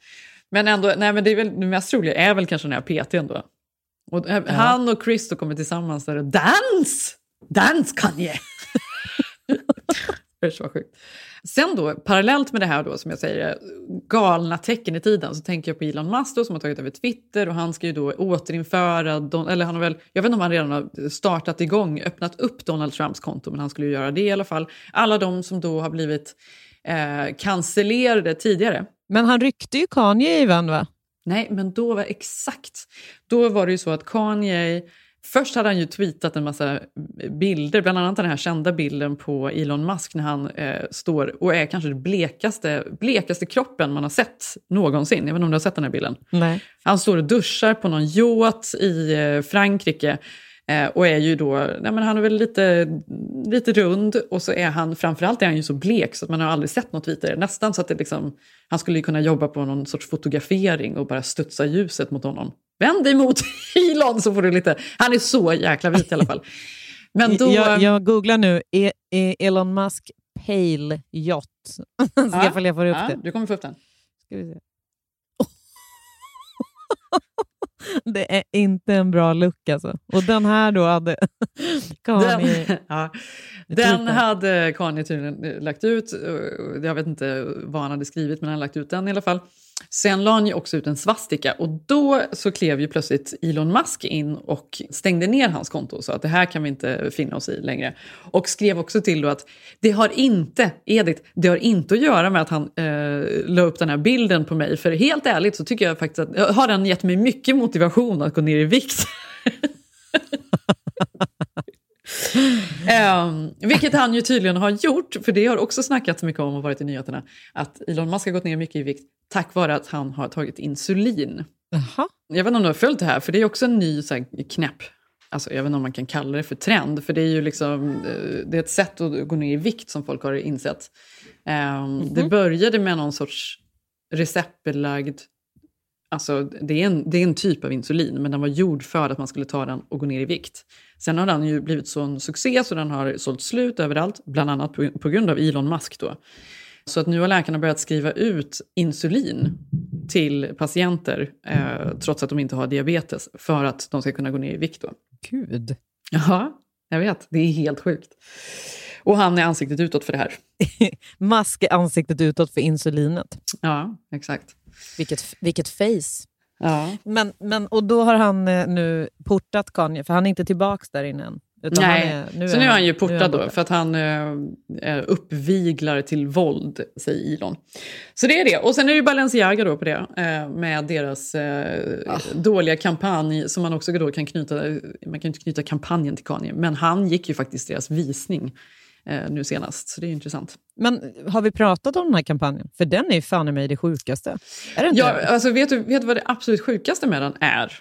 Men ändå, nej men det är väl det mest roliga är väl kanske den här PTn då. Och eh, Han och Chris då kommer tillsammans där och dans! Dans Kanye! är så sjukt. Sen då, parallellt med det här då, som jag säger, galna tecken i tiden, så tänker jag på Elon Musk då, som har tagit över Twitter och han ska ju då återinföra, Don, eller han har väl, jag vet inte om han redan har startat igång, öppnat upp Donald Trumps konto, men han skulle ju göra det i alla fall. Alla de som då har blivit eh, cancellerade tidigare. Men han ryckte ju Kanye i va? Nej, men då var exakt. Då var det ju så att Kanye... Först hade han ju tweetat en massa bilder, bland annat den här kända bilden på Elon Musk när han eh, står och är kanske den blekaste, blekaste kroppen man har sett någonsin. Jag vet inte om du har sett den här bilden? Nej. Han står och duschar på någon yacht i eh, Frankrike eh, och är ju då, nej men han är väl lite, lite rund och så är han, framförallt är han ju så blek så att man har aldrig sett något vitare. Nästan så att det liksom, han skulle kunna jobba på någon sorts fotografering och bara studsa ljuset mot honom. Vänd dig mot Elon så får du lite, han är så jäkla vit i alla fall. Men då, jag, jag googlar nu e, e, Elon Musk Pale Yacht. Ska Ja, jag får upp ja, det. Du kommer få upp den. Ska vi se. Det är inte en bra look alltså. Och den här då hade Kanye... Den, ja, den det. hade Kanye tydligen lagt ut. Jag vet inte vad han hade skrivit, men han hade lagt ut den i alla fall. Sen la han ju också ut en svastika och då så klev ju plötsligt Elon Musk in och stängde ner hans konto och sa att det här kan vi inte finna oss i längre. Och skrev också till då att det har inte, Edith, det har inte att göra med att han eh, la upp den här bilden på mig. För helt ärligt så tycker jag faktiskt att har den gett mig mycket motivation att gå ner i vikt. Ehm, vilket han ju tydligen har gjort, för det har också snackats mycket om och varit i nyheterna, att Elon Musk har gått ner mycket i vikt tack vare att han har tagit insulin. Jaha. Jag vet inte om du har följt det här, för det är också en ny så här, knäpp. Alltså, jag vet inte om man kan kalla det för trend, för det är ju liksom, eh, det är ett sätt att gå ner i vikt som folk har insett. Ehm, Det började med någon sorts receptbelagd Alltså, det, är en, det är en typ av insulin, men den var gjord för att man skulle ta den och gå ner i vikt. Sen har den ju blivit sån succé så den har sålt slut överallt, bland annat på, på grund av Elon Musk. Då. Så att nu har läkarna börjat skriva ut insulin till patienter eh, trots att de inte har diabetes för att de ska kunna gå ner i vikt. Då. Gud. Ja, jag vet. Det är helt sjukt. Och han är ansiktet utåt för det här. Musk är ansiktet utåt för insulinet. Ja, exakt. Vilket, vilket face. Ja. Men, men, och då har han eh, nu portat Kanye, för han är inte tillbaka där inne än. Utan Nej, han är, så nu är han ju nu portad han då, för att han eh, är uppviglar till våld, säger Elon. Så det är det. Och sen är det ju Balenciaga då på det, eh, med deras eh, Ah. dåliga kampanj, som man också då kan knyta, man kan inte knyta kampanjen till Kanye, men han gick ju faktiskt deras visning eh, nu senast, så det är intressant. Men har vi pratat om den här kampanjen? För den är ju fan i mig det sjukaste. Är det inte Ja, det? alltså, vet, du, vet du vad det absolut sjukaste med den är?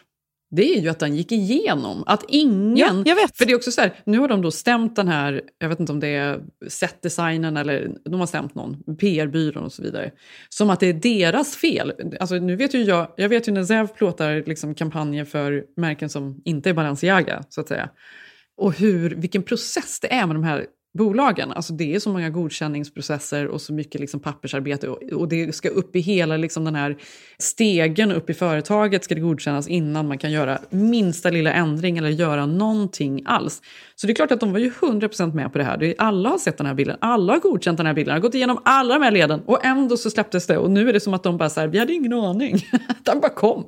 Det är ju att den gick igenom. Att ingen... Ja, jag vet. För det är också så här, nu har de då stämt den här, jag vet inte om det är setdesignen eller de har stämt någon, PR-byrån och så vidare. Som att det är deras fel. Alltså nu vet ju jag, jag vet ju när Zev plåtar liksom kampanjer för märken som inte är Balenciaga, så att säga. Och hur, vilken process det är med de här bolagen. Alltså det är så många godkänningsprocesser och så mycket liksom pappersarbete och, och det ska upp i hela liksom den här stegen upp i företaget ska det godkännas innan man kan göra minsta lilla ändring eller göra någonting alls. Så det är klart att de var ju 100% med på det här. Alla har sett den här bilden, alla har godkänt den här bilden, har gått igenom alla de här leden och ändå så släpptes det och nu är det som att de bara så här, vi hade ingen aning. den bara kom.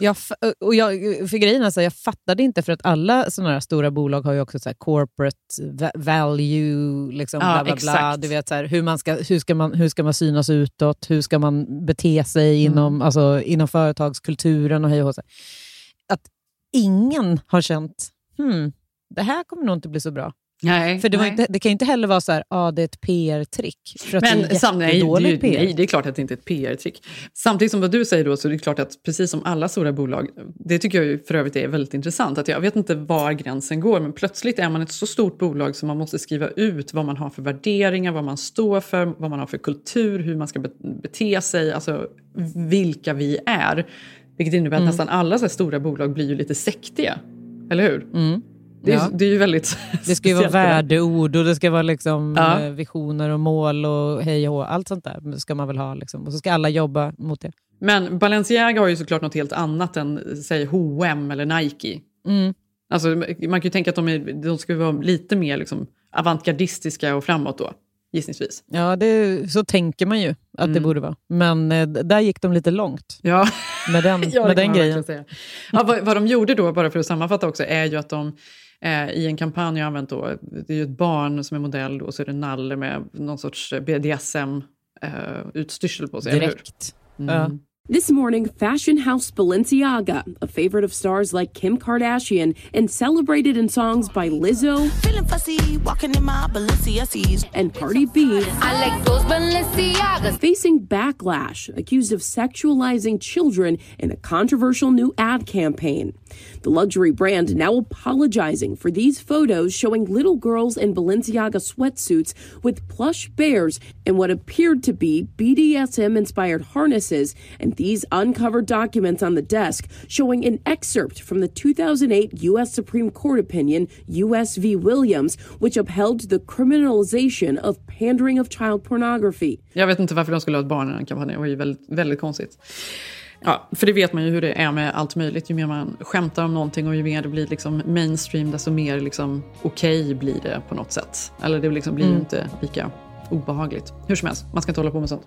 Jag, och jag, för grejen alltså, jag fattade inte för att alla sådana här stora bolag har ju också så corporate value, liksom, ja, bla bla bla. Du vet, så här, hur, man ska, hur, ska man, hur ska man synas utåt? Hur ska man bete sig mm. inom, alltså, inom företagskulturen och hej och så. Att ingen har känt, hmm, det här kommer nog inte bli så bra. Nej, för det, nej. inte, det kan ju inte heller vara så här, ah, det är ett PR-trick. Men det sam, nej, det, PR. nej, det är klart att det inte är ett PR-trick. Samtidigt som vad du säger då, så är det klart att precis som alla stora bolag, det tycker jag för övrigt är väldigt intressant, att jag vet inte var gränsen går, men plötsligt är man ett så stort bolag som man måste skriva ut vad man har för värderingar, vad man står för, vad man har för kultur, hur man ska bete sig, alltså vilka vi är. Vilket innebär att mm. nästan alla så stora bolag blir ju lite sektiga, eller hur? Mm. Det är, ja. det är ju väldigt Det ska ju vara värdeord och det ska vara liksom ja. Eh, visioner och mål och hej och Allt sånt där ska man väl ha. Liksom. Och så ska alla jobba mot det. Men Balenciaga har ju såklart något helt annat än säg H&M eller Nike. Mm. Alltså, man kan ju tänka att de, är, de ska vara lite mer liksom, avantgardistiska och framåt då. Gissningsvis. Ja, det, så tänker man ju att mm. det borde vara. Men eh, där gick de lite långt. Ja. Med den, ja, med den grejen. Ja, vad, vad de gjorde då, bara för att sammanfatta också, är ju att de eh, i en kampanj jag använt då, det är ju ett barn som är modell och så är det Nalle med någon sorts BDSM-utstyrsel eh, på sig, Direkt. Mm. Ja. This morning, fashion house Balenciaga, a favorite of stars like Kim Kardashian and celebrated in songs by Lizzo fussy, and Cardi B, I like those Balenciagas. facing backlash, accused of sexualizing children in a controversial new ad campaign. The luxury brand now apologizing for these photos showing little girls in Balenciaga sweatsuits with plush bears and what appeared to be BDSM inspired harnesses, and these uncovered documents on the desk showing an excerpt from the 2008 U.S. Supreme Court opinion, U.S. v. Williams, which upheld the criminalization of pandering of child pornography. Jag vet inte varför de skulle ha ett barn i den kampanjen, det var ju väldigt, väldigt konstigt. Ja, för det vet man ju hur det är med allt möjligt. Ju mer man skämtar om någonting och ju mer det blir liksom mainstream, desto mer liksom okej okay blir det på något sätt. Eller det liksom blir ju mm. inte lika obehagligt. Hur som helst, man ska inte hålla på med sånt.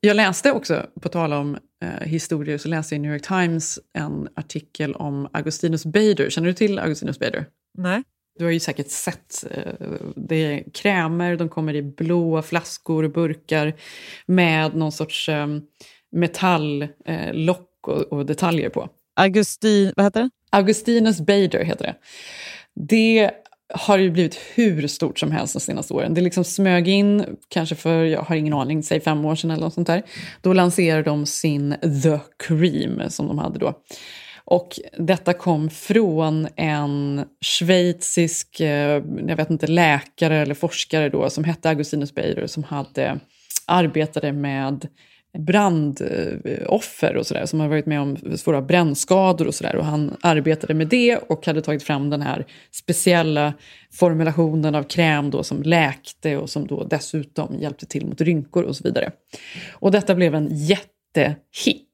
Jag läste också, på tal om eh, historier, så läste jag i New York Times en artikel om Augustinus Bader. Känner du till Augustinus Bader? Nej. Du har ju säkert sett. Eh, det är krämer, de kommer i blåa flaskor och burkar med någon sorts eh, metalllock och, och detaljer på. Augustin, vad heter det? Augustinus Bader heter det. Det har ju blivit hur stort som helst de senaste åren. Det liksom smög in, kanske för, jag har ingen aning, säg fem år sedan eller något sånt där. Då lanserade de sin The Cream som de hade då. Och detta kom från en schweizisk, eh, jag vet inte, läkare eller forskare då som hette Augustinus Beirer som hade, arbetade med brandoffer och sådär som har varit med om svåra brännskador och sådär. Och han arbetade med det och hade tagit fram den här speciella formulationen av kräm då som läkte och som då dessutom hjälpte till mot rynkor och så vidare. Och detta blev en jättehit.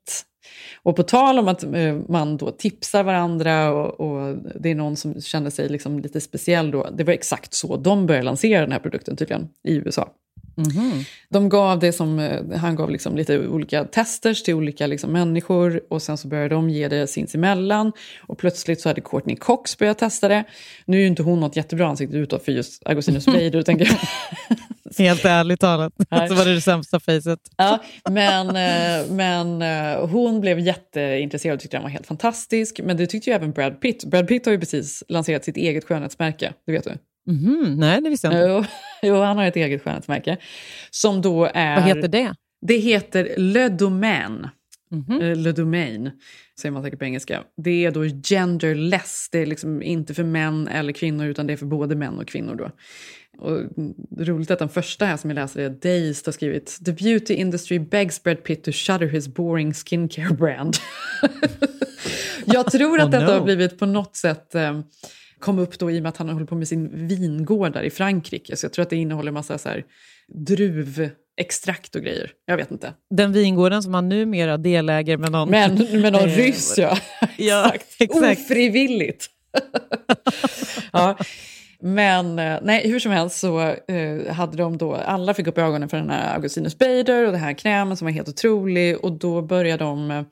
Och på tal om att eh, man då tipsar varandra och, och det är någon som känner sig liksom lite speciell då. Det var exakt så de började lansera den här produkten tydligen i USA. Mhm. De gav det som, eh, han gav liksom lite olika testers till olika liksom människor och sen så började de ge det sinsemellan. Och plötsligt så hade Courtney Cox börjat testa det. Nu är ju inte hon något jättebra ansikte utåt för just Agostinus Bader, tänker jag. Helt ärligt talat, så var det det sämsta facet. Ja, men, eh, men eh, hon blev jätteintresserad och tyckte den var helt fantastisk. Men det tyckte ju även Brad Pitt. Brad Pitt har ju precis lanserat sitt eget skönhetsmärke, det vet du? Mhm, nej, det visste jag inte. Jo, jo, han har ett eget skönhetsmärke. Som då är... Vad heter det? Det heter Le Domaine. Mhm. Eh, Le Domaine, säger man säkert på engelska. Det är då genderless. Det är liksom inte för män eller kvinnor, utan det är för både män och kvinnor. Då. Och roligt att den första här som jag läser är Dazed har skrivit The beauty industry begs Brad Pitt to shutter his boring skincare brand. jag tror att Oh, detta no. har blivit på något sätt eh, kom upp då i och med att han håller på med sin vingård där i Frankrike. Så jag tror att det innehåller massa så här druvextrakt och grejer. Jag vet inte. Den vingården som han numera deläger med någon... Men med någon Eh, ryss, ja. ja, exakt. Ofrivilligt. ja. Men eh, nej, hur som helst så eh, hade de då, alla fick upp ögonen för den här Augustinus Bader och den här krämen som var helt otrolig och då började de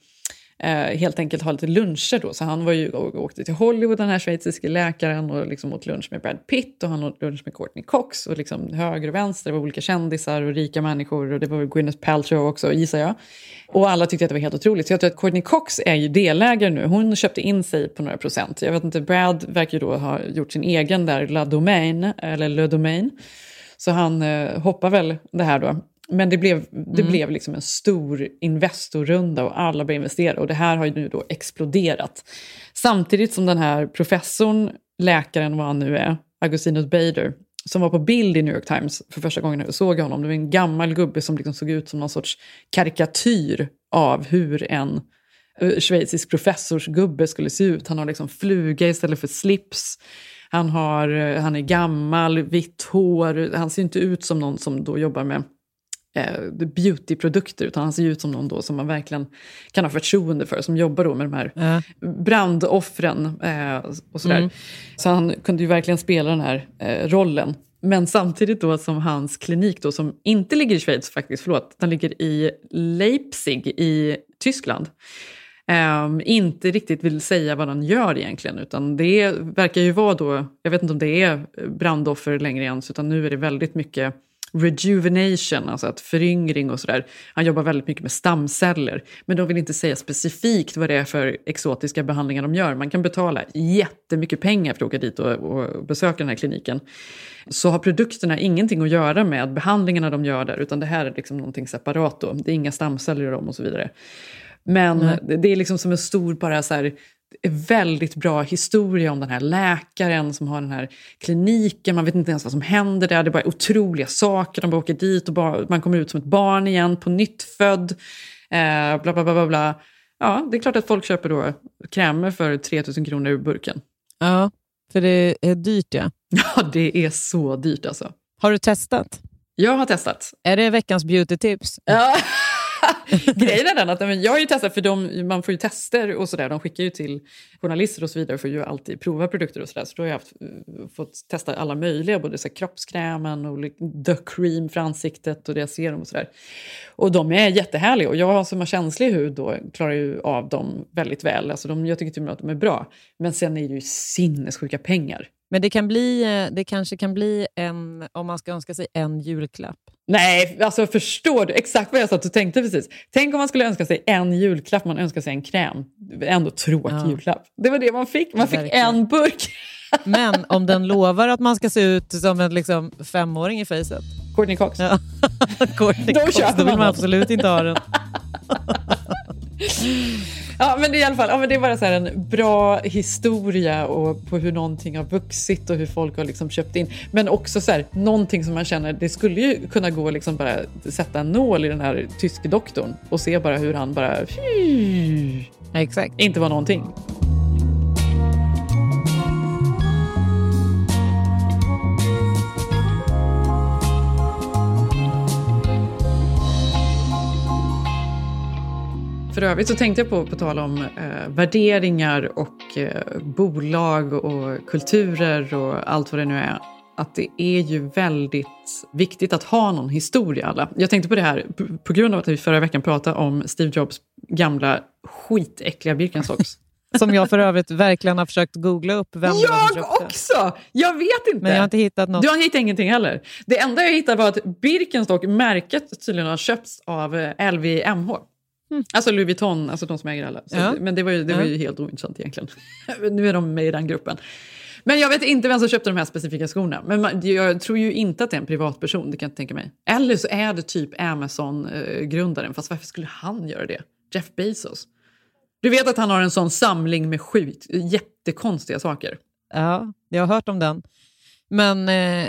eh, helt enkelt ha lite luncher då. Så han var ju, och, åkte till Hollywood, den här schweiziske läkaren och liksom åt lunch med Brad Pitt och han åt lunch med Courtney Cox och liksom höger och vänster, det var olika kändisar och rika människor och det var väl Gwyneth Paltrow också gissar jag. Och alla tyckte att det var helt otroligt. Så jag tror att Courtney Cox är ju delägare nu. Hon köpte in sig på några procent. Jag vet inte, Brad verkar ju då ha gjort sin egen där, La Domaine, eller Le Domaine. Så han eh, hoppar väl det här då. Men det blev, det Mm. blev liksom en stor investorrunda och alla började investera. Och det här har ju nu då exploderat. Samtidigt som den här professorn, läkaren vad han nu är, Agustinus Bader, som var på bild i New York Times för första gången jag såg honom. Det var en gammal gubbe som liksom såg ut som någon sorts karikatyr av hur en eh, schweizisk professorsgubbe skulle se ut. Han har liksom fluga istället för slips. Han, har, eh, han är gammal, vitt hår. Han ser inte ut som någon som då jobbar med beautyprodukter utan han ser ut som någon då som man verkligen kan ha förtroende för som jobbar då med de här Ja. brandoffren eh, och sådär. Mm. Så han kunde ju verkligen spela den här eh, rollen. Men samtidigt då som hans klinik då som inte ligger i Schweiz faktiskt, förlåt, den ligger i Leipzig i Tyskland. ehm, inte riktigt vill säga vad den gör egentligen utan det verkar ju vara då, jag vet inte om det är brandoffer längre ens utan nu är det väldigt mycket rejuvenation, alltså att föryngring och sådär. Han jobbar väldigt mycket med stamceller. Men de vill inte säga specifikt vad det är för exotiska behandlingar de gör. Man kan betala jättemycket pengar för att åka dit och, och besöka den här kliniken. Så har produkterna ingenting att göra med behandlingarna de gör där, utan det här är liksom någonting separat då. Det är inga stamceller i dem och så vidare. Men det, det är liksom som en stor bara så här, väldigt bra historia om den här läkaren som har den här kliniken. Man vet inte ens vad som händer där. Det är bara otroliga saker. De bara åker dit och bara, man kommer ut som ett barn igen, på nytt född. Eh, bla, bla, bla, bla, bla. Ja, det är klart att folk köper då krämer för 3000 kronor ur burken. Ja, för det är dyrt ja. Ja, det är så dyrt alltså. Har du testat? Jag har testat. Är det veckans beautytips? Ja. Grejen är den att men jag har ju testat, för de, man får ju tester och sådär. De skickar ju till journalister och så vidare för får ju alltid prova produkter och sådär. Så då har jag haft, eh, fått testa alla möjliga, både så här kroppskrämen och the cream för ansiktet och deras serum och sådär. Och de är jättehärliga och jag som har känslig hud då klarar ju av dem väldigt väl. Alltså de, jag tycker till och med att de är bra. Men sen är det ju sinnessjuka pengar. Men det, kan bli, eh, det kanske kan bli en, om man ska önska sig en julklapp. Nej, alltså förstår du exakt vad jag satt och tänkte precis? Tänk om man skulle önska sig en julklapp, man önskar sig en kräm. Ändå tråkig Ja. julklapp. Det var det man fick, man fick Verkligen. en burk. Men om den lovar att man ska se ut som en liksom, femåring i fejset. Courtney Cox. Ja. Courtney Då Cox, då vill man absolut inte ha den. Ja, men det är i alla fall ja, men det är bara så här en bra historia och på hur någonting har vuxit och hur folk har liksom köpt in. Men också så här, någonting som man känner, det skulle ju kunna gå liksom bara sätta en nål i den här tyske doktorn och se bara hur han bara... Exakt. Inte var någonting. För övrigt så tänkte jag på, på tal om eh, värderingar och eh, bolag och kulturer och allt vad det nu är. Att det är ju väldigt viktigt att ha någon historia alla. Jag tänkte på det här på grund av att vi förra veckan pratade om Steve Jobs gamla skitäckliga Birkenstocks. Som jag för övrigt verkligen har försökt googla upp vem Jag också! Jag vet inte. Men jag har inte hittat något. Du har hittat ingenting heller. Det enda jag hittade var att Birkenstock, märket, tydligen har köpts av eh, LVMH. Alltså Louis Vuitton, alltså de som äger alla. Så, Ja. Men det var ju, det var Ja. ju helt ointressant egentligen. nu är de med i den gruppen. Men jag vet inte vem som köpte de här specifika skorna. Men man, jag tror ju inte att det är en privatperson, det kan jag inte tänka mig. Eller så är det typ Amazon-grundaren, fast varför skulle han göra det? Jeff Bezos. Du vet att han har en sån samling med skit, jättekonstiga saker. Ja, jag har hört om den. Men eh,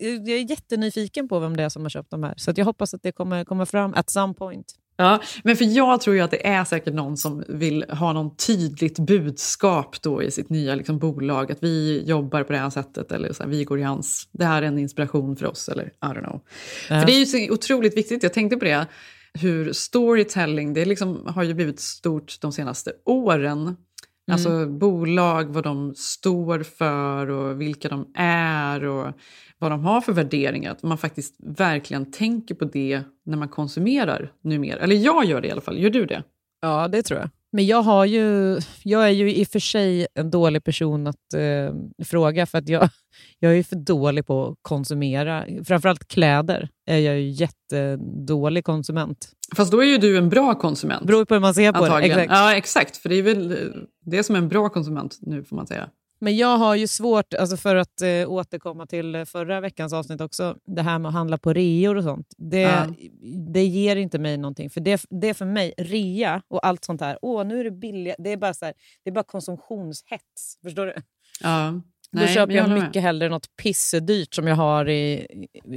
jag är jättenyfiken på vem det är som har köpt de här. Så jag hoppas att det kommer komma fram at some point. Ja, men för jag tror ju att det är säkert någon som vill ha någon tydligt budskap då i sitt nya liksom, bolag. Att vi jobbar på det här sättet eller så här, vi går i hans... Det här är en inspiration för oss eller I don't know. Ja. För det är ju så otroligt viktigt. Jag tänkte på det. Hur storytelling, det liksom har ju blivit stort de senaste åren. Alltså bolag, vad de står för och vilka de är och vad de har för värderingar. Att man faktiskt verkligen tänker på det när man konsumerar numera. Eller jag gör det i alla fall. Gör du det? Ja, det tror jag. Men jag, har ju, jag är ju i och för sig en dålig person att eh, fråga, för att jag, jag är ju för dålig på att konsumera. Framförallt kläder är jag ju jättedålig konsument. Fast då är ju du en bra konsument. Beror på hur man ser på det. Exakt. Ja, exakt. För det är väl det som är en bra konsument nu, får man säga. Men jag har ju svårt, alltså för att eh, återkomma till eh, förra veckans avsnitt också, det här med att handla på reor och sånt. Det, Ja. det ger inte mig någonting. För det, det är för mig, rea och allt sånt här, åh nu är det billigt. Det är bara, så här, det är bara konsumtionshets. Förstår du? Ja. Då Nej, köper men jag jag med. mycket hellre något pissedyrt som jag har i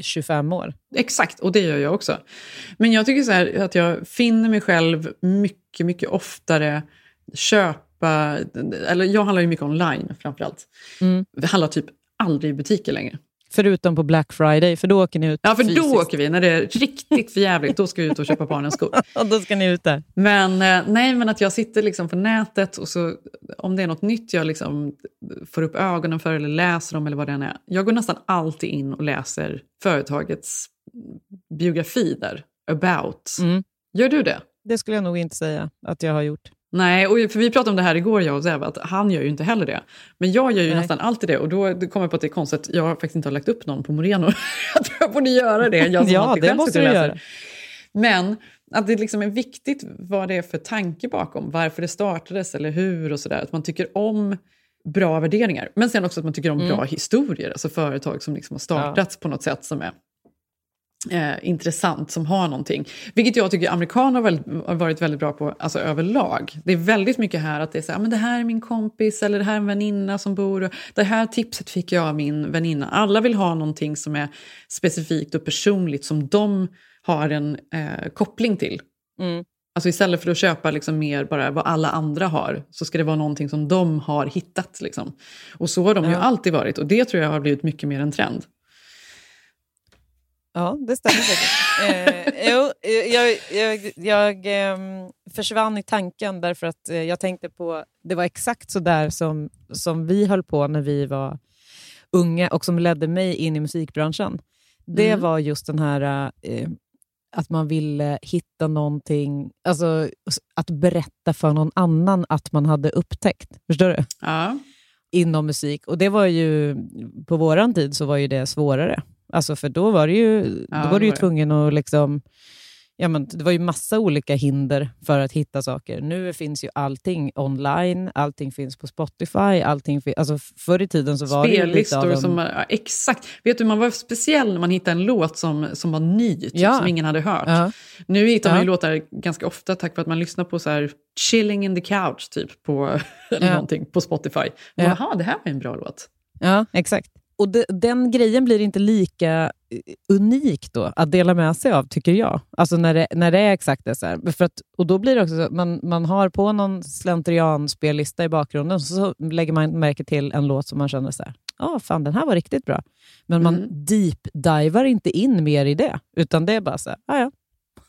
25 år. Exakt, och det gör jag också. Men jag tycker så här att jag finner mig själv mycket, mycket oftare köpa... Eller jag handlar ju mycket online framförallt. Mm. Jag handlar typ aldrig i butiker längre. Förutom på Black Friday, för då åker ni ut Ja, för fysiskt. då åker vi. När det är riktigt för jävligt, då ska vi ut och köpa barnens skor. Och då ska ni ut där. Men, eh, nej, men att jag sitter liksom på nätet och så, om det är något nytt jag liksom får upp ögonen för eller läser om eller vad det än är. Jag går nästan alltid in och läser företagets biografi där, about. Mm. Gör du det? Det skulle jag nog inte säga att jag har gjort. Nej, och för vi pratade om det här igår jag och Zev, att han gör ju inte heller det. Men jag gör ju Nej. nästan alltid det och då kommer jag på att det är konstigt. Jag har faktiskt inte har lagt upp någon på Moreno. jag tror jag borde göra det. Jag som Ja, det måste du läser. göra. Men att det liksom är viktigt vad det är för tanke bakom, varför det startades eller hur och sådär. Att man tycker om bra värderingar. Men sen också att man tycker om Mm. bra historier, alltså företag som liksom har startats på något sätt som är eh, intressant, som har någonting. Vilket jag tycker amerikaner har, varit väldigt bra på alltså överlag. Det är väldigt mycket här att det är så här, "Ah, men det här är min kompis eller det här är en väninna som bor. och Det här tipset fick jag av min väninna. Alla vill ha någonting som är specifikt och personligt som de har en eh, koppling till. Mm. Alltså istället för att köpa liksom mer bara vad alla andra har så ska det vara någonting som de har hittat. Liksom. Och så har de ju Ja. alltid varit och det tror jag har blivit mycket mer en trend. Ja, det stämmer säkert. eh, jo, eh, jag jag, jag ehm, försvann i tanken därför att eh, jag tänkte på... Det var exakt så där som, som vi höll på när vi var unga och som ledde mig in i musikbranschen. Det Mm. var just den här eh, att man ville hitta någonting, alltså att berätta för någon annan att man hade upptäckt. Förstår du? Ja. Inom musik. Och det var ju, på våran tid så var ju det svårare. Alltså för då var, det ju, Ja, då var du det ju var tvungen att liksom... ja, men det var ju massa olika hinder för att hitta saker. Nu finns ju allting online, allting finns på Spotify. Allting fin alltså förr i tiden så var Spellistor det lite av en... som... ja, Exakt. Vet du, man var speciell när man hittade en låt som, som var ny, typ, Ja. som ingen hade hört. Ja. Nu hittar man ju låtar ganska ofta tack vare att man lyssnar på så här chilling in the couch typ, på, eller Ja. någonting, på Spotify. Ja. Jaha, det här var en bra låt. Ja, exakt. Och de, den grejen blir inte lika eh, unik då, att dela med sig av, tycker jag. Alltså när det, när det är exakt det. Så här. För att, och då blir det också så att man, man har på någon slentrian-spellista i bakgrunden, så lägger man märke till en låt som man känner så här, ah, fan den här var riktigt bra. Men man Mm. deep-divar inte in mer i det, utan det är bara så här, ah, ja.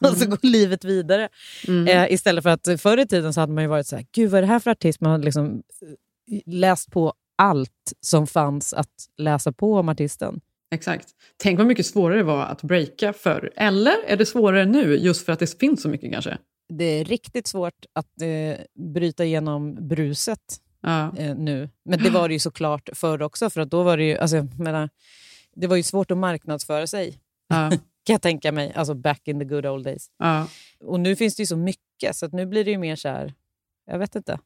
Och så går livet vidare. Mm. Eh, istället för att förr i tiden så hade man ju varit så här, gud vad är det här för artist? Man hade liksom eh, läst på allt som fanns att läsa på om artisten. Exakt. Tänk vad mycket svårare det var att breaka förr. Eller är det svårare nu, just för att det finns så mycket kanske? Det är riktigt svårt att eh, bryta igenom bruset eh, nu. Men det var det ju såklart förr också, för att då var det ju, alltså, menar, det var ju svårt att marknadsföra sig. Ja. kan jag tänka mig, alltså back in the good old days. Ja. Och nu finns det ju så mycket, så att nu blir det ju mer så här, jag vet inte.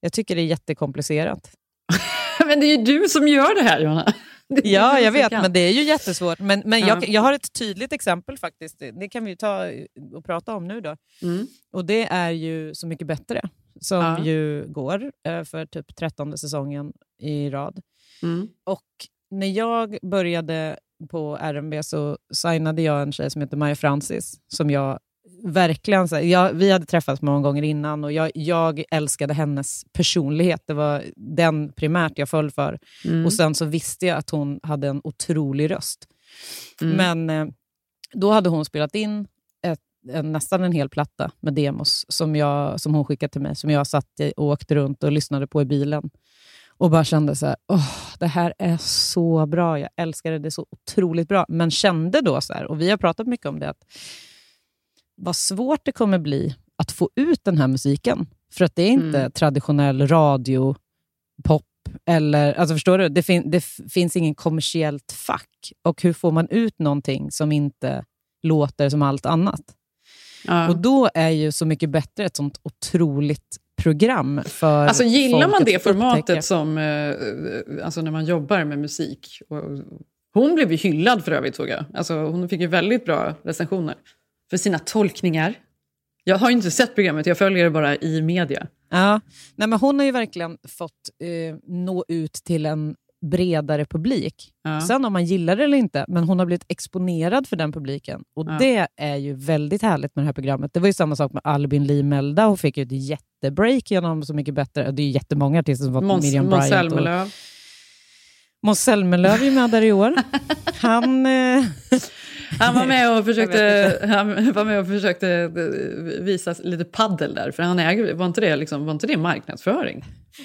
Jag tycker det är jättekomplicerat. Men det är ju du som gör det här. Det är Ja, jag vet, kan. men det är ju jättesvårt. Men, men Ja. jag, jag har ett tydligt exempel faktiskt. Det kan vi ju ta och prata om nu. då. Mm. Och Det är ju Så mycket bättre, som Ja. ju går eh, för typ trettonde säsongen i rad. Mm. Och när jag började på RMB så signade jag en tjej som heter Maja Francis, som jag verkligen... Så här, jag, vi hade träffats många gånger innan och jag, jag älskade hennes personlighet. Det var den primärt jag föll för. Mm. Och Sen så visste jag att hon hade en otrolig röst. Mm. Men eh, då hade hon spelat in ett, en, nästan en hel platta med demos som, jag, som hon skickade till mig, som jag satt och åkte runt och lyssnade på i bilen. Och bara kände så här, åh, det här är så bra, jag älskar det, det är så otroligt bra. Men kände då så här, och vi har pratat mycket om det, att vad svårt det kommer bli att få ut den här musiken. För att det är inte Mm. traditionell radio, pop, eller, alltså förstår du? Det, fin, det finns ingen kommersiellt fack. Och hur får man ut någonting som inte låter som allt annat? Ja. Och då är ju Så mycket bättre ett sånt otroligt program för Alltså gillar man det formatet upptäcka. som, eh, alltså när man jobbar med musik? Och, hon blev ju hyllad för övrigt såg jag. Alltså, hon fick ju väldigt bra recensioner för sina tolkningar. Jag har inte sett programmet, jag följer det bara i media. Ja, nej, men hon har ju verkligen fått eh, nå ut till en bredare publik. Ja. Sen om man gillar det eller inte, men hon har blivit exponerad för den publiken. Och Ja. Det är ju väldigt härligt med det här programmet. Det var ju samma sak med Albin Lee Melda. Hon fick ju ett jättebreak genom Så mycket bättre. Det är ju jättemånga artister som fått Måns, Miriam Måns Bryant. och- Zelmerlöw. Måns Zelmerlöw är ju med där i år. Han... Eh, Han var med och försökte, han var med och försökte eh, visa lite paddel där, för han äger, var, inte det, liksom, var inte det marknadsföring?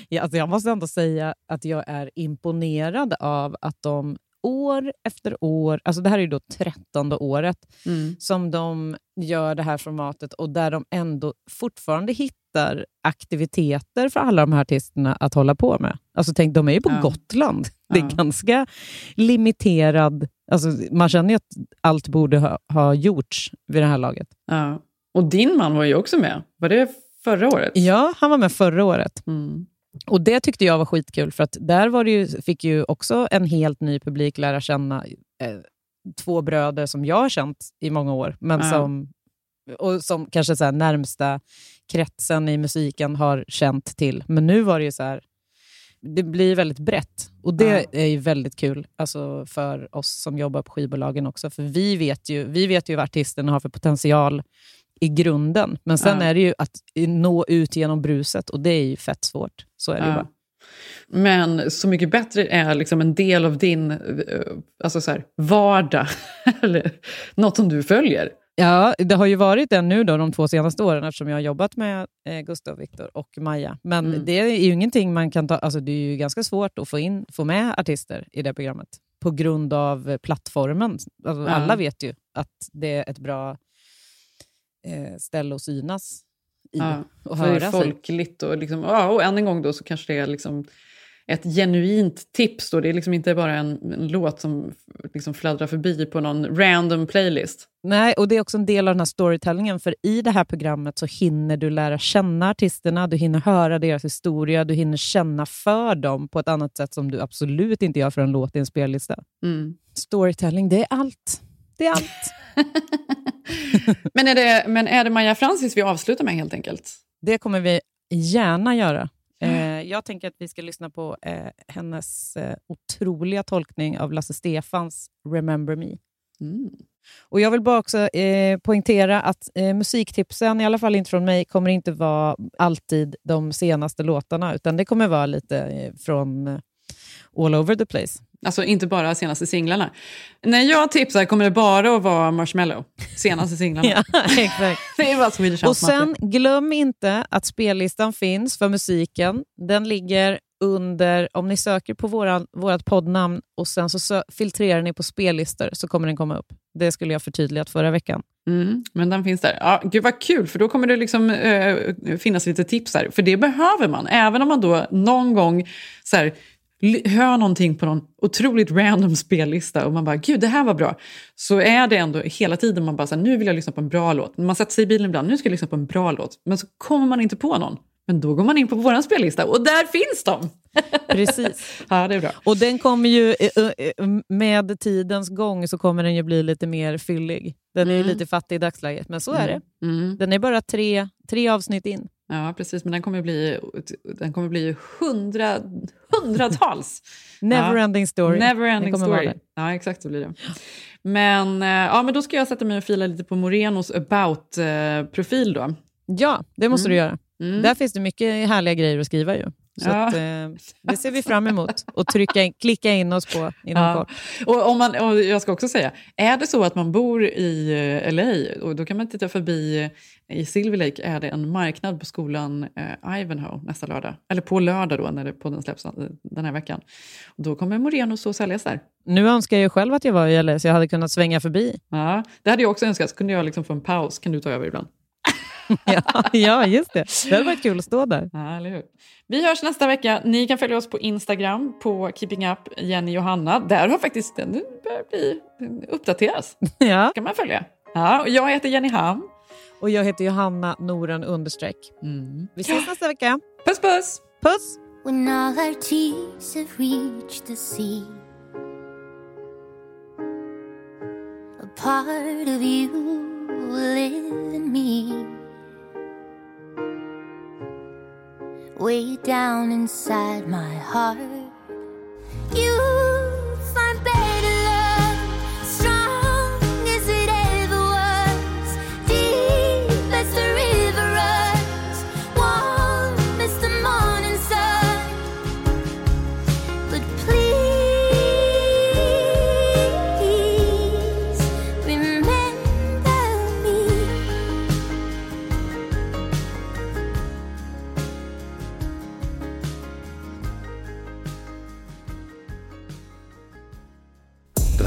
Ja, alltså jag måste ändå säga att jag är imponerad av att de år efter år, alltså det här är då trettonde året, Mm. som de gör det här formatet och där de ändå fortfarande hittar aktiviteter för alla de här artisterna att hålla på med. Alltså tänk, de är ju på Ja. Gotland. Det är Ja. ganska limiterad... Alltså man känner ju att allt borde ha, ha gjorts vid det här laget. Ja. Och din man var ju också med. Var det förra året? Ja, han var med förra året. Mm. Och Det tyckte jag var skitkul, för att där var det ju, fick ju också en helt ny publik lära känna eh, två bröder som jag har känt i många år, men Ja. som, och som kanske så närmsta kretsen i musiken har känt till. Men nu var det ju så här, det blir väldigt brett. Och det är ju väldigt kul alltså för oss som jobbar på skivbolagen också. För vi vet ju, vi vet ju vad artisterna har för potential i grunden. Men sen Ja. är det ju att nå ut genom bruset och det är ju fett svårt. Så är det Ja. bara. Men Så mycket bättre är liksom en del av din eh, alltså så här, vardag, eller något som du följer. Ja, det har ju varit det nu då, de två senaste åren eftersom jag har jobbat med eh, Gustav, Viktor och Maja. Men Mm. det är ju ingenting man kan ta... Alltså det är ju ganska svårt att få, in, få med artister i det programmet på grund av plattformen. Alltså, Ja. Alla vet ju att det är ett bra eh, ställe att synas i Ja, och höra sig. folkligt och, liksom, ja, och än en gång då så kanske det är liksom ett genuint tips. Då. Det är liksom inte bara en, en låt som liksom fladdrar förbi på någon random playlist. Nej, och det är också en del av den här storytellingen, för i det här programmet så hinner du lära känna artisterna, du hinner höra deras historia, du hinner känna för dem på ett annat sätt som du absolut inte gör för en låt i en spellista. Mm. Storytelling, det är allt. Det är allt. men, är det, men är det Maja Francis vi avslutar med helt enkelt? Det kommer vi gärna göra. Eh, jag tänker att vi ska lyssna på eh, hennes eh, otroliga tolkning av Lasse Stefans Remember Me. Mm. Och Jag vill bara också eh, poängtera att eh, musiktipsen, i alla fall inte från mig, kommer inte vara alltid de senaste låtarna, utan det kommer vara lite eh, från all over the place. Alltså inte bara senaste singlarna. När jag tipsar kommer det bara att vara Marshmello. Senaste singlarna. ja, exakt. det är bara Swedish Och sen glöm inte att spellistan finns för musiken. Den ligger under, om ni söker på vårt poddnamn och sen så filtrerar ni på spellistor så kommer den komma upp. Det skulle jag förtydligat förra veckan. Mm, men den finns där. Ja, gud vad kul, för då kommer det liksom äh, finnas lite tips där. För det behöver man, även om man då någon gång så här, hör någonting på någon otroligt random spellista och man bara “gud, det här var bra”, så är det ändå hela tiden man bara så här, “nu vill jag lyssna på en bra låt”. Man sätter sig i bilen ibland, “nu ska jag lyssna på en bra låt”, men så kommer man inte på någon. Men då går man in på vår spellista och där finns de! Precis. ja, det är bra. Och den kommer ju, eh, eh, med tidens gång så kommer den ju bli lite mer fyllig. Den är mm. lite fattig i dagsläget, men så är mm. det. Mm. Den är bara tre, tre avsnitt in. Ja, precis. Men den kommer bli, den kommer bli hundra, hundratals. Never ja. story. Never ending story. Ja, exakt så blir det. Men, eh, ja, men då ska jag sätta mig och fila lite på Morenos about-profil då. Ja, det måste Mm. du göra. Mm. Där finns det mycket härliga grejer att skriva ju. Så Ja. att, eh, det ser vi fram emot och trycka in, klicka in oss på inom Ja. kort. Och, om man, och jag ska också säga, är det så att man bor i eh, LA, och då kan man titta förbi, eh, i Silver Lake är det en marknad på skolan eh, Ivanhoe nästa lördag. Eller på lördag då, när det, podden släpps eh, den här veckan. Och då kommer Moreno så säljas där. Nu önskar jag ju själv att jag var i LA så jag hade kunnat svänga förbi. Ja, det hade jag också önskat. Så kunde jag liksom få en paus. Kan du ta över ibland? ja, ja, just det. Det hade varit kul att stå där. Ja, eller hur? Vi hörs nästa vecka. Ni kan följa oss på Instagram på Keeping Up Jenny Johanna. Där har faktiskt den börjat bli uppdateras. Ja. kan man följa. Ja, och jag heter Jenny Ham. Och jag heter Johanna Noren understreck. Mm. Vi ses nästa vecka. Puss puss! Puss! When all our tears have reached the sea A part of you will live in me Way down inside my heart. You